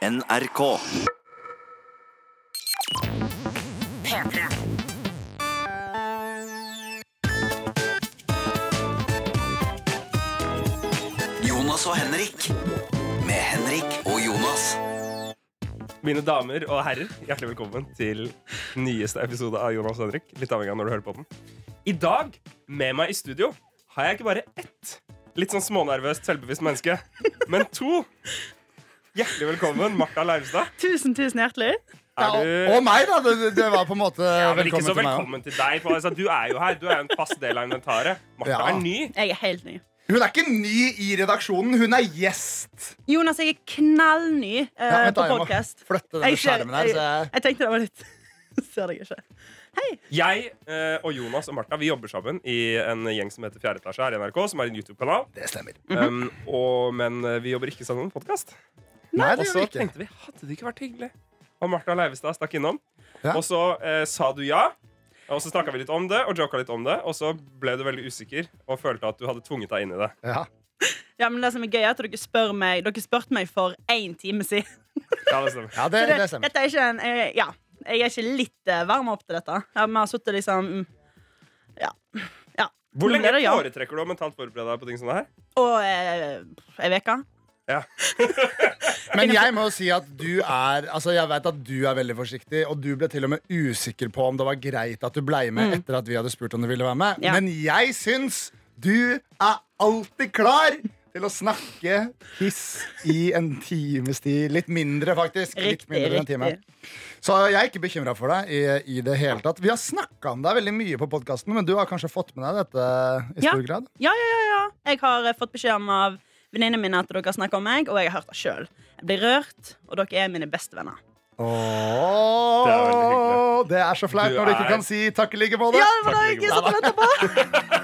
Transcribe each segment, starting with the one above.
NRK. P3. Jonas og Henrik. Med Henrik og Jonas. Mine damer og herrer, hjertelig velkommen til nyeste episode av Jonas og Henrik. Litt avhengig av når du hører på den. I dag, med meg i studio, har jeg ikke bare ett litt sånn smånervøst, selvbevisst menneske, men to. Hjertelig velkommen, Martha Leivstad. Tusen, tusen hjertelig. Ja, Og meg, da. Det, det var på en måte ja, men ikke velkommen så til meg. også. velkommen til deg. For, altså, du er jo her. Du er jo en fast del av inventaret. Martha Ja. er ny. Jeg er helt ny. Hun er ikke ny i redaksjonen, hun er gjest. Jonas, jeg er knallny uh, Ja, vent på jeg må podkast. Flytte denne skjermen her. Så jeg... Jeg tenkte det var litt Ser deg ikke. Jeg uh, og Jonas og Martha vi jobber sammen i en gjeng som heter Fjerde etasje her i NRK, som er en YouTube-kanal. Det stemmer. um, og, men eh, vi jobber ikke sammen med podkast. Nei, Og det så gjør vi ikke. tenkte vi, hadde det ikke vært hyggelig Og Martha Leivestad stakk innom? Ja. Og så eh, sa du ja. Og så snakka vi litt om det og joka litt om det, og så ble du veldig usikker og følte at du hadde tvunget deg inn i det. Ja. Ja, men det som er gøy, er at dere spør meg Dere spurte meg for én time siden. Ja, det stemmer. ja, det, det, det stemmer. dette er ikke en eh, Ja, jeg er ikke litt uh, varm opp til dette. Ja, Vi har sittet liksom mm, Ja. ja. Hvor lenge foretrekker du å mentalt forberede deg på ting som det her? Og eh, ei uke. Ja. Men jeg må jo si at du er Altså Jeg vet at du er veldig forsiktig, og du ble til og med usikker på om det var greit at du ble med etter at vi hadde spurt om du ville være med. Mm. Ja. Men jeg syns du er alltid klar til å snakke hiss i en times tid. Litt mindre, faktisk. Litt mindre enn en time. Så jeg er ikke bekymra for deg i, i det hele tatt. Vi har snakka om deg veldig mye på podkasten, men du har kanskje fått med deg dette i Ja. stor grad? Ja, ja, ja, ja. Jeg har eh, fått beskjed om av venninnene mine at dere snakker om meg, og jeg har hørt det sjøl. Jeg blir rørt, og dere er mine beste venner. Åh, Det er det er så flaut når du ikke kan si takk i like måte. Ja, det var det jeg satt og ventet på!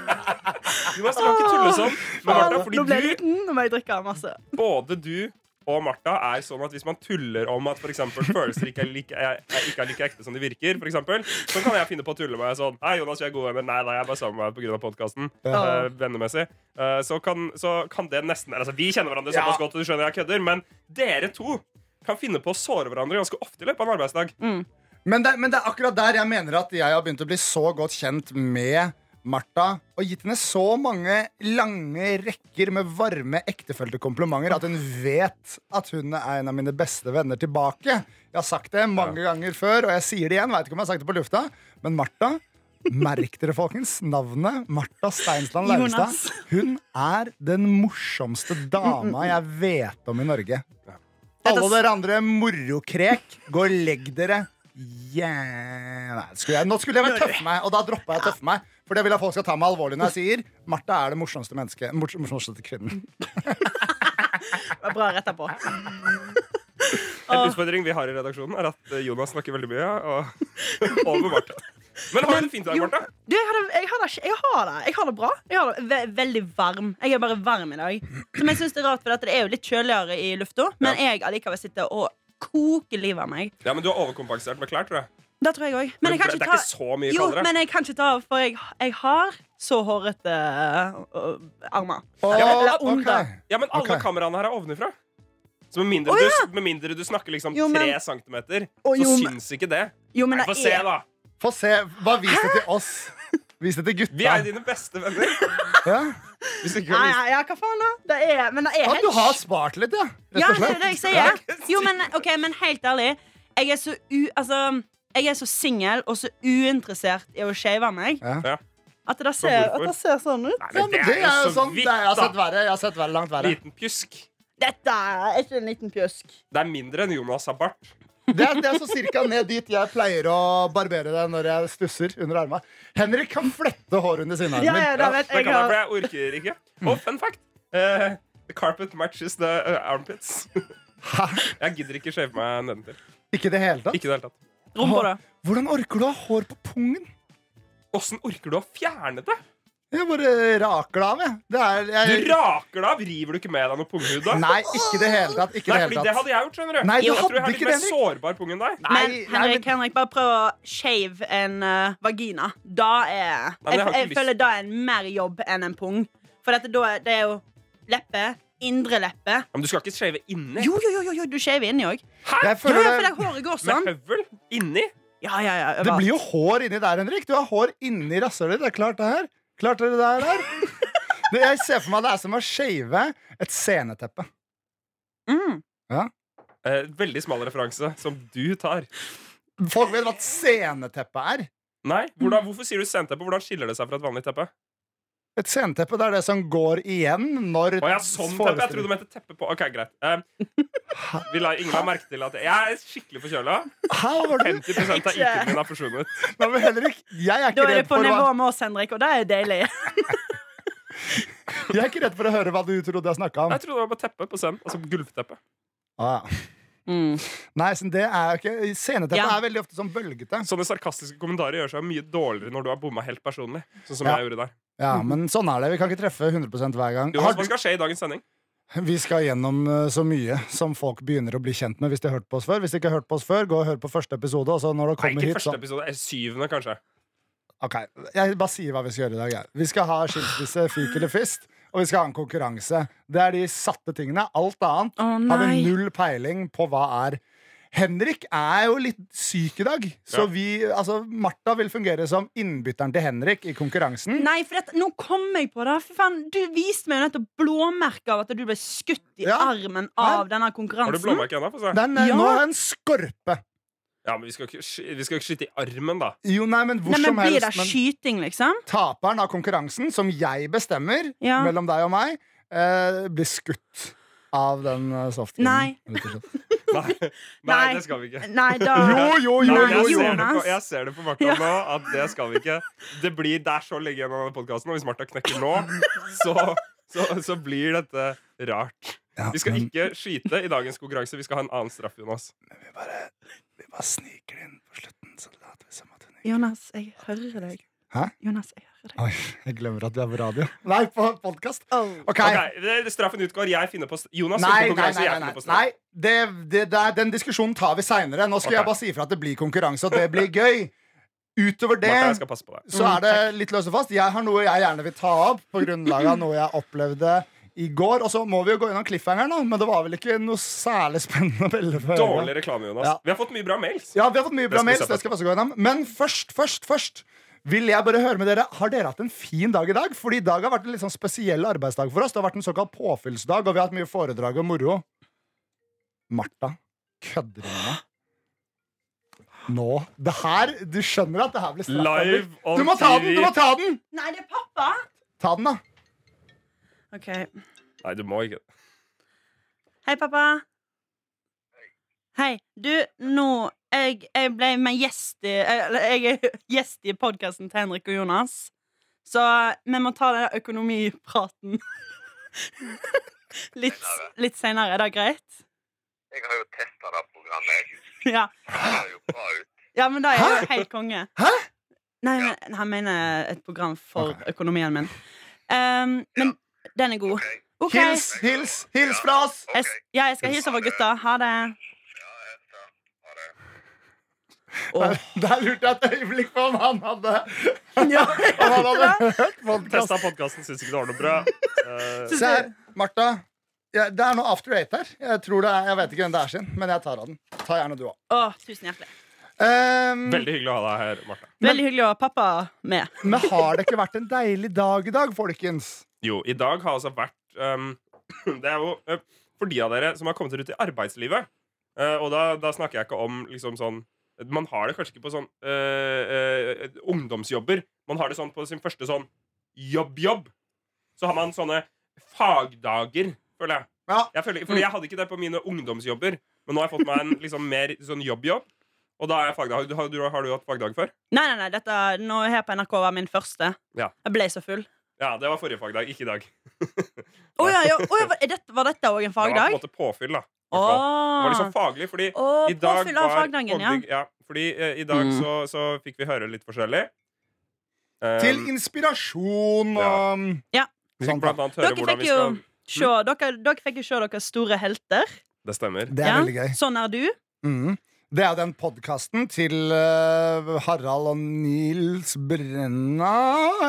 du må ikke tulle sånn. Nå ble jeg liten, nå må jeg drikke masse. både du og Martha er sånn at hvis man tuller om at for eksempel, følelser ikke er, like, er, er, ikke er like ekte som de virker, for eksempel, så kan jeg finne på å tulle med sånn Hei, Jonas, vi er gode venner. Nei, nei, jeg er bare sammen med deg pga. podkasten. Ja. vennemessig. Uh, så, kan, så kan det nesten altså, Vi kjenner hverandre såpass Ja. godt, og du skjønner jeg kødder, men dere to kan finne på å såre hverandre ganske ofte i løpet av en arbeidsdag. Men det, men det er akkurat der jeg mener at jeg har begynt å bli så godt kjent med Martha og gitt henne så mange lange rekker med varme, ektefølte komplimenter at hun vet at hun er en av mine beste venner tilbake. Jeg har sagt det mange ganger før, og jeg sier det igjen. Vet ikke om jeg har sagt det på lufta, men Martha Merk dere, folkens. Navnet Martha Steinsland Lauvstad. Hun er den morsomste dama jeg vet om i Norge. Alle dere andre morokrek, gå og legg dere. Yeah. Nei, skulle jeg, nå skulle jeg vel tøffe meg, og da droppa jeg å tøffe meg. For det vil jeg folk skal ta meg alvorlig når jeg sier Martha er det morsomste mennesket. Mors morsomste kvinnen. Det var bra retta på. En utfordring vi har i redaksjonen, er at eh, Jonas snakker veldig mye og over Martha. Men har du det fint i dag, Martha? Du, jeg, har det, jeg, har det, jeg har det Jeg har det bra. Jeg har det ve veldig varm. Jeg er bare varm i dag. Som jeg synes det er rart, for det er jo litt kjøligere i lufta, men jeg allikevel sitter og koker livet av meg. Ja, men du har overkompensert med klær, tror jeg. Det tror jeg òg. Men men, det er ta ikke så mye Jo, kaldere. men jeg kan ikke ta av, for jeg, jeg har så hårete uh, armer. Oh, Eller ok. Okay. Ja, men alle okay. kameraene her er ovenifra. Så med mindre, oh, ja. du, med mindre du snakker liksom Jo, men- tre centimeter, så jo, men- syns ikke det. Jo, men Nei, det Få se, da. Få se. Bare vis det til oss. Vis det til gutta. Vi er dine beste venner. Ja. Hvis ikke Nei, nei, ja, hva faen, da? Det er, men det er Ja, helt du har spart litt, ja. Rett Ja, det er det jeg sier. Jo, men, okay, men helt ærlig. Jeg er så u... Altså, jeg er så singel og så uinteressert i å shave meg Ja. Ja. at det ser, at det ser sånn ut. Nei, men det er jo sånn, vidt, jeg har sett verre. Jeg har sett verre, langt verre. Liten pjusk. Dette er ikke en liten pjusk. Det er mindre enn Jonas har bart. Det er, det er så cirka ned dit jeg pleier å barbere det når jeg stusser under armene. Henrik kan flette håret under sine Ja, armer. ja, da vet det kan jeg, for jeg orker ikke. Og fun fact. Uh, the carpet matches the eh, armpits. Hæ? Jeg gidder ikke shave meg nedentil. Ikke i det hele tatt? Ikke det hele tatt. Rumpa, da. Hvordan orker du å ha hår på pungen? Åssen orker du å fjerne det? Jeg bare raker det av, jeg. Det er, Du raker det av. River du ikke med deg noe punghud da? nei, ikke det hele tatt. Ikke Nei, det fordi det hadde jeg gjort, skjønner du. Nei, du jeg tror jeg har litt mer Henrik. sårbar pung enn deg. Men Nei, Henrik, men- Henrik, bare prøv å shave en uh, vagina. Da er Nei, jeg Jeg, jeg føler da er en mer jobb enn en pung. For dette, da det er jo leppe, indre leppe. Men du skal ikke shave inni? Jo, jo, jo, jo, jo du shaver inni òg. Jeg Ja, føler ja, for det, det håret går Med sånn. høvel? Inni? Ja, ja, ja. det blir jo hår inni der, Henrik. Du har hår inni rasshølet. Det er klart, det her. Klart dere det her er. Det, jeg ser for meg det er som å shave et sceneteppe. mm. Eh, veldig smal referanse, som du tar. Folk vet hva et sceneteppe er. Nei, hvordan, Hvorfor sier du sceneteppe? Hvordan skiller det seg fra et vanlig teppe? Et sceneteppe det er det som går igjen når Å ja, sånn teppe. Jeg trodde du mente teppe på. Ok, greit. Uh, vi la, la merke til at jeg er skikkelig forkjøla. Hæ, hva 50 av IQ-en min har forsvunnet. Nå, men Henrik, jeg er ikke redd Da ikke er du på nivå med oss, Henrik, og det er deilig. jeg er ikke redd for å høre hva du trodde jeg snakka om. Jeg trodde det var bare teppe på scenen. Altså gulvteppe. Ah, ja. Mm. Nei, så det er jo ikke Sceneteppet Ja. er veldig ofte sånn bølgete. Sånne sarkastiske kommentarer gjør seg mye dårligere når du har bomma helt personlig. Sånn som Ja. jeg gjorde der. Ja, Men sånn er det. Vi kan ikke treffe 100 hver gang. Jonas, hva skal skje i dagens sending? vi skal gjennom uh, så mye som folk begynner å bli kjent med hvis de har hørt på oss før. Hvis de ikke har hørt på oss før, gå og hør på første episode. Og så når det Nei, ikke hit, første episode. eh, Syvende, kanskje. Ok, Jeg bare sier hva vi skal gjøre i dag. jeg. Vi skal ha skilsmisse, fik eller fist. Og vi skal ha en konkurranse. Det er de satte tingene. Alt annet Å har vi null peiling på hva er. Henrik er jo litt syk i dag, så Ja. vi, altså, Martha vil fungere som innbytteren til Henrik i konkurransen. Nei, for dette, nå kom jeg på det. Faen, du viste meg jo nettopp blåmerket av at du ble skutt i Ja. armen av denne Har du konkurransen. blåmerke ennå? få se? Den, er- Ja. Nå er det en skorpe. Ja, men vi skal ikke, sky- vi skal ikke skyte i armen, da. Jo, nei, men hvor Nei, men som Blir helst. det Men skyting, liksom? taperen av konkurransen, som jeg bestemmer Ja. mellom deg og meg, eh, blir skutt av den. Nei. og slett. Nei, nei, det skal vi ikke. Nei, da Jo, jo, jo, Nei, jeg, ser det på, Jonas. jeg ser det på Martha Ja. nå at det skal vi ikke. Det blir, der er så lenge igjen av denne podkasten, og hvis Martha knekker nå, så, så, så blir dette rart. Ja, Vi skal men ikke skyte i dagens konkurranse. Vi skal ha en annen straff, Jonas. vi bare, vi bare sniker det inn på slutten, så later vi som at hun ikke Jonas, jeg hører deg. Hæ? Jonas, jeg. Oi, jeg glemmer at vi er på radio. Nei, på podkast. Oh. OK. Straffen utgår. Jeg finner på Jonas Nei, nei, nei, nei, nei. på nei det, det, det den diskusjonen tar vi seinere. Nå skal okay. jeg bare si ifra at det blir konkurranse, og det blir gøy. Utover det Martha, så er det litt løs og fast. Jeg har noe jeg gjerne vil ta opp på grunnlag av noe jeg opplevde i går. Og så må vi jo gå gjennom cliffhangeren, nå, men det var vel ikke noe særlig spennende å melde for Dårlig reklame, Jonas. Ja. Vi har fått mye bra mails. Ja, vi har fått mye bra Det mails. Det skal vi også gå gjennom. Men først, først, først vil jeg bare høre med dere Har dere hatt en fin dag i dag? Fordi i dag har vært en litt sånn spesiell arbeidsdag for oss. Det har vært en såkalt påfyllsdag, og vi har hatt mye foredrag og moro. Martha, kødder du med meg? Nå Det her Du skjønner at det her blir straff? Live Henrik? on Du må ta den! Du må ta den! Nei, det er pappa! Ta den, da. OK. Nei, du må ikke. Hei, pappa. Hei. Du, nå Jeg, jeg ble med gjest i Eller jeg er gjest i podkasten til Henrik og Jonas. Så vi må ta den økonomipraten litt, litt seinere. Er det greit? Jeg har jo testa det programmet. Ja. Det ser jo bra ut. ja, men da er jo helt konge. Hæ? Nei, men han mener et program for økonomien min. Um, men den er god. OK. Hils, hils, hils fra oss! Jeg, ja, jeg skal hilse fra gutta. Ha det. Ja, jeg skal ha det. Åh. Der lurte jeg et øyeblikk på om han hadde Ja, Om han hadde hørt podkasten. Testa podkasten, syns ikke det var noe bra. Uh, Se her, Martha. Ja, det er noe After Eight her. Jeg, tror det er, jeg vet ikke hvem det er sin, men jeg tar av den. Ta gjerne du òg. Åh, tusen hjertelig. Um, veldig hyggelig å ha deg her, Martha. Veldig hyggelig å ha pappa med. men har det ikke vært en deilig dag i dag, folkens? Jo, i dag har altså vært um, Det er jo uh, for de av dere som har kommet ut i arbeidslivet. Uh, og da, da snakker jeg ikke om liksom sånn Man har det kanskje ikke på sånn øh, øh, ungdomsjobber. Man har det sånn på sin første sånn jobb-jobb. Så har man sånne fagdager, føler jeg. Ja. jeg føler, fordi jeg hadde ikke det på mine ungdomsjobber, men nå har jeg fått meg en liksom mer sånn jobb-jobb. Og da er jeg fagdag. Har, du, har du hatt fagdag før? Nei, nei, nei, dette nå her på NRK var min første. Ja. Jeg ble så full. Ja, det var forrige fagdag, ikke i dag. oh, ja, ja, Oh, ja, var dette- var dette òg en Det var på en måte påfyll, da. Det var liksom faglig, fordi oh, I dag var fagdagen, ja. ja. Fordi eh, i dag Mm. så, så fikk vi høre litt forskjellig. Um, Til inspirasjon og vi fikk Sånn, blant annet høre Dere hvordan fikk skal jo skal se, dere, dere fikk jo se deres store helter. Det stemmer. Det er Ja, veldig gøy. Sånn er du. Mm. Det er den podkasten til uh, Harald og Nils Brenna,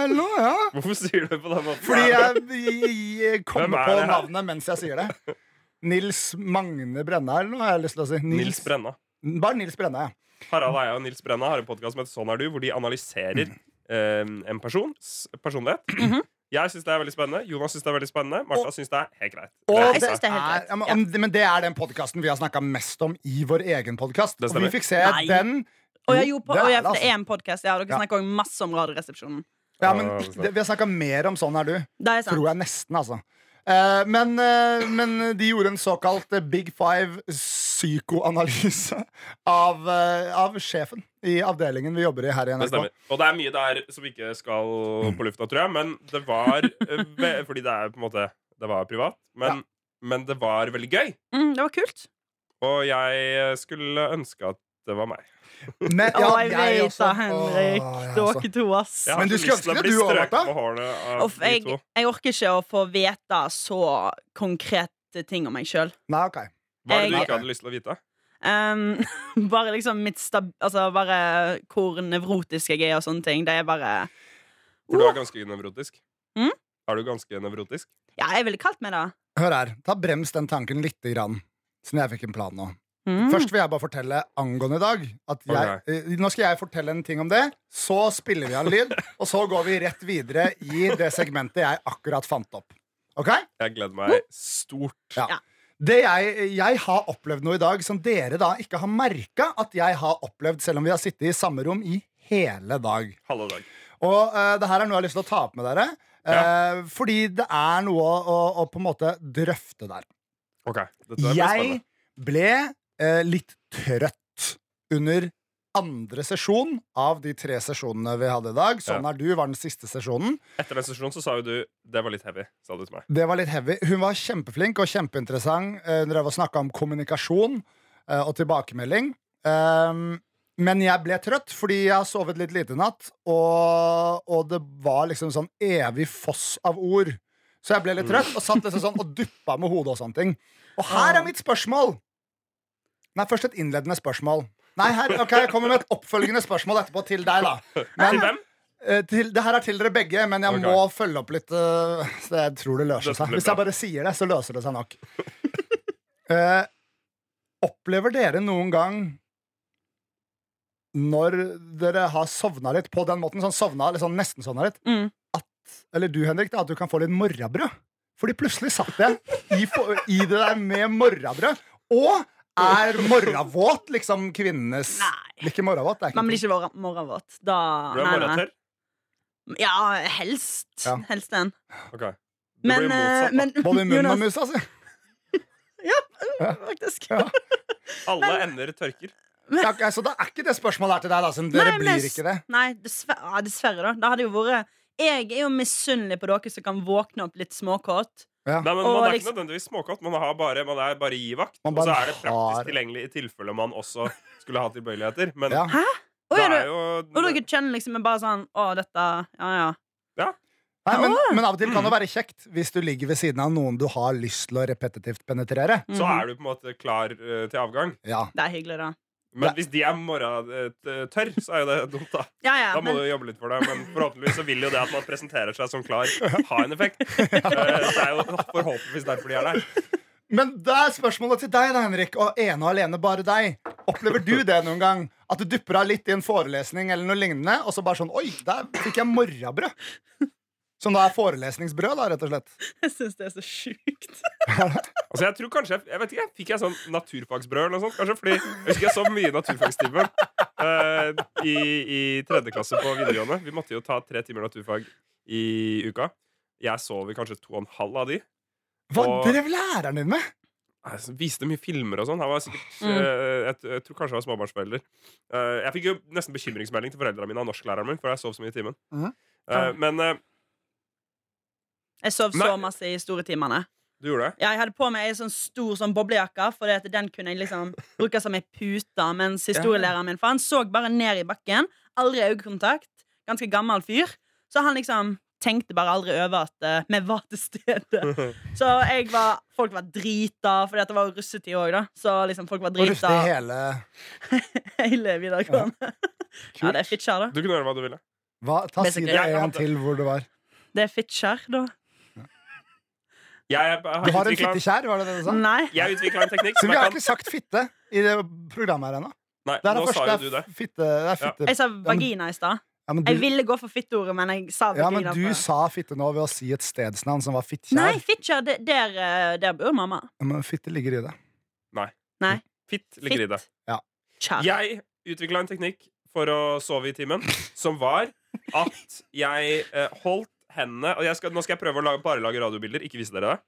eller noe? Ja. Hvorfor sier du det på den måten? Fordi jeg, jeg, jeg kommer er på navnet mens jeg sier det. Nils Magne Brenna, eller noe har jeg lyst til å si. Nils Brenna. Bare Nils Brenna, ja. Harald Eia og Nils Brenna har en podkast som heter Sånn er du, hvor de analyserer eh, en persons personlighet. Mhm. Jeg syns det er veldig spennende. Jonas syns det er veldig spennende. Martha syns det er helt greit. Det det er ja, men, men det er den podkasten vi har snakka mest om i vår egen podkast. Og vi fikk se Nei. den. Og jeg, jo, på, det er det, er en podkast. Ja, dere Ja. snakker også masse om Radioresepsjonen. Ja, men det. Vi har snakka mer om Sånn er du. Det er sant. Tror jeg nesten, altså. Eh, men, eh, men de gjorde en såkalt eh, Big Five psykoanalyse av, av sjefen i avdelingen vi jobber i her i Det NRK. stemmer. Og det er mye der som ikke skal på lufta, tror jeg. Men det var Fordi det er på en måte Det var privat. Men, men det var veldig gøy. Mm, det var kult. Og jeg skulle ønske at det var meg. Men, Å, jeg vet også. da, Henrik. Jeg. Dere to, ass. Jeg har Men du så skulle lyst til å ønske bli det du også, strøket på hålet av de jeg, to. jeg orker ikke å få vite så konkrete ting om meg sjøl. Hva er det du jeg- ikke hadde lyst til å vite? Um, bare liksom mitt stab... Altså bare hvor nevrotisk jeg er og sånne ting. Det er bare For du er ganske nevrotisk. Mm? Er du ganske nevrotisk? Ja, jeg ville kalt meg det. Hør her. Ta brems den tanken lite grann. Siden jeg fikk en plan nå. Mm. Først vil jeg bare fortelle angående i dag. At jeg, eh, nå skal jeg fortelle en ting om det. Så spiller vi av lyd, og så går vi rett videre i det segmentet jeg akkurat fant opp. Ok? Jeg gleder meg stort. Ja. Ja. Det jeg, jeg har opplevd noe i dag som dere da ikke har merka at jeg har opplevd, selv om vi har sittet i samme rom i hele dag. Halve dag. Og uh, det her er noe jeg har lyst til å ta opp med dere. eh, Fordi det er noe å, å, å på en måte drøfte der. Ok, dette er Jeg spennende. ble eh, litt trøtt under andre sesjon av de tre sesjonene vi hadde i dag. Sånn er du var den siste sesjonen. Etter den sesjonen så sa jo du det var litt heavy. Sa du til meg. Det var litt heavy. Hun var kjempeflink og kjempeinteressant. Eh, Hun drev og snakka om kommunikasjon eh, og tilbakemelding. Um, men jeg ble trøtt fordi jeg har sovet litt lite i natt, og, og det var liksom sånn evig foss av ord. Så jeg ble litt trøtt og satt liksom sånn og duppa med hodet og sånne ting. Og her er mitt spørsmål! Nei, først et innledende spørsmål. Nei, her, ok, Jeg kommer med et oppfølgende spørsmål etterpå til deg, da. Til hvem? eh, til, det her er til dere begge, men jeg må følge opp litt. eh, så jeg tror det løser seg. Hvis jeg bare sier det, så løser det seg nok. Eh, opplever dere noen gang når dere har sovna litt på den måten, sånn sovna, eller sånn nesten sovna litt, Mm. at, eller du, Henrik, da, at du kan få litt morrabrød? Fordi plutselig satt jeg i, fo- i det der med morrabrød. Og er morravåt liksom kvinnenes Nei. Ikke morravåt? Det er ikke Man blir ikke morra- morravåt. Da Du er morratørr? Ja, helst. Ja. Helst den. Ok. Det Men, blir eh, motsatt, men Både i munnen og musa, si. faktisk. Ja. Alle ender tørker. Ja, ok, så da er ikke det spørsmålet her til deg, da. Dere Nei, blir ikke det. Nei, dessverre, ja, dessverre da. Da hadde jo vært Jeg er jo misunnelig på dere som kan våkne opp litt småkåt. Ja. Nei, men Man er liksom- ikke nødvendigvis småkåt, Man, har bare, man er bare i vakt. Og så er det praktisk har- tilgjengelig i tilfelle man også skulle ha tilbøyeligheter. Men Ja. Hæ? Og, det er er jo og dere kjenner liksom bare sånn Å, dette Ja, ja. Nei, men, men av og til kan Mm. det være kjekt hvis du ligger ved siden av noen du har lyst til å repetitivt penetrere. Så Mhm. er du på en måte klar eh, til avgang. Ja. Det er hyggelig, da. Men hvis de er morgentørr, så er jo det dumt, da. Ja, ja, Da må men, du jobbe litt for det. Men forhåpentligvis så vil jo det at man presenterer seg som klar, ha en effekt. Eh, Det er jo forhåpentligvis derfor de er der. Men da er spørsmålet til deg, da, Henrik, og ene og alene bare deg. Opplever du det noen gang? At du dupper av litt i en forelesning eller noe lignende, og så bare sånn Oi, der fikk jeg morrabrød. Som da er forelesningsbrød, da, rett og slett. jeg syns det er så sjukt. Altså jeg tror kanskje, jeg vet ikke, Fikk jeg sånn naturfagsbrød eller noe sånt? Kanskje, fordi Jeg husker jeg så mye naturfagstimen uh, i, i tredje klasse på videregående. Vi måtte jo ta tre timer naturfag i uka. Jeg sov i kanskje to og en halv av de. Hva Og- drev læreren din med? Jeg viste mye filmer og sånn. Han var sikkert, Mm. uh, jeg, jeg tror kanskje han var småbarnsforelder. Uh, jeg fikk jo nesten bekymringsmelding til foreldrene mine av norsklæreren min, for jeg sov så mye i timen. Mm. Eh, men eh, Jeg sov så Nei. masse i storetimene. du gjorde det? Ja, jeg hadde på meg ei sånn stor sånn boblejakke, for den kunne jeg liksom bruke som ei pute. Mens historielæreren min, for han så bare ned i bakken, aldri øyekontakt, ganske gammel fyr. Så han liksom tenkte bare aldri over at eh, vi var til stede. Så jeg var, folk var drita, for det var jo russetid òg, da. Så liksom folk var drita hele hele videregående. Ja, det er Fitjar, da. Du kunne gjøre hva du ville. Hva? Ta side hadde- til hvor du var. Det er Fitjar, da. Jeg, har Du har en fittekjær, var det det du sa? Nei. Jeg utvikla en teknikk Så vi har kan ikke sagt fitte i det programmet her ennå. Nei, Det er nå det sa første. jo du det. Det fitte. Det er fitte. Jeg sa vagina i stad. Ja, du, Jeg ville gå for fitteordet, men jeg sa ja, men du sa fitte nå ved å si et stedsnavn som var Nei, Fittkjær. Der, eh, der bor mamma. Ja, Men fitte ligger i det. Nei. Fitt ligger i det. Ja. Jeg utvikla en teknikk for å sove i timen, som var at jeg eh, holdt hendene Og jeg skal, nå skal jeg prøve å lage, bare lage radiobilder, ikke vise dere det.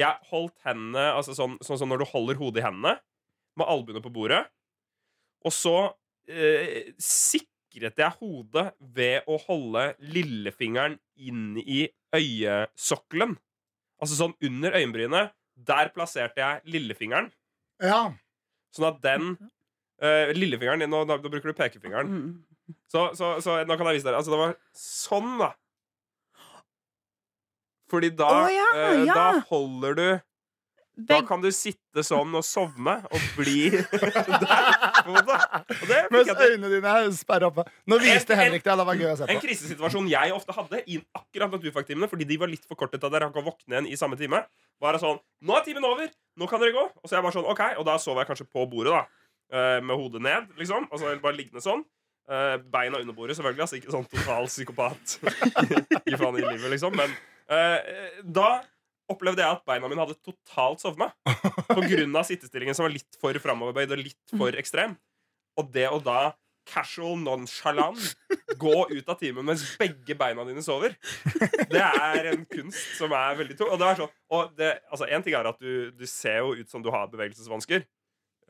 Jeg holdt hendene altså sånn, sånn som når du holder hodet i hendene, med albuene på bordet. Og så eh, sikret jeg hodet ved å holde lillefingeren inn i øyesokkelen. Altså sånn under øyenbrynet. Der plasserte jeg lillefingeren. Ja. Sånn at den eh, Lillefingeren nå, nå bruker du pekefingeren. Mm. Så, så, så nå kan jeg vise dere. Altså, det var sånn, da. Fordi da, oh, ja, eh, ja. da holder du Da kan du sitte sånn og sovne og bli der det Mens øynene dine er sperra oppe. Nå viste En- en- Henrik det. Det var gøy å se på. En krisesituasjon jeg ofte hadde i akkurat naturfagtimene, fordi de var litt for korte til at dere kan våkne igjen i samme time, var det sånn Nå er timen over! Nå kan dere gå! Og så er jeg bare sånn, ok Og da sover jeg kanskje på bordet, da. eh, Med hodet ned, liksom. Og så bare liggende sånn. Eh, Beina under bordet, selvfølgelig. Altså ikke sånn total psykopat. Gi faen i livet, liksom. Men da opplevde jeg at beina mine hadde totalt sovna. Av sittestillingen som var litt for framoverbøyd og litt for ekstrem. Og det å da casual nonchalant gå ut av timen mens begge beina dine sover, det er en kunst som er veldig tung. Og det er sånn, og det, altså, en ting er at du, du ser jo ut som du har bevegelsesvansker,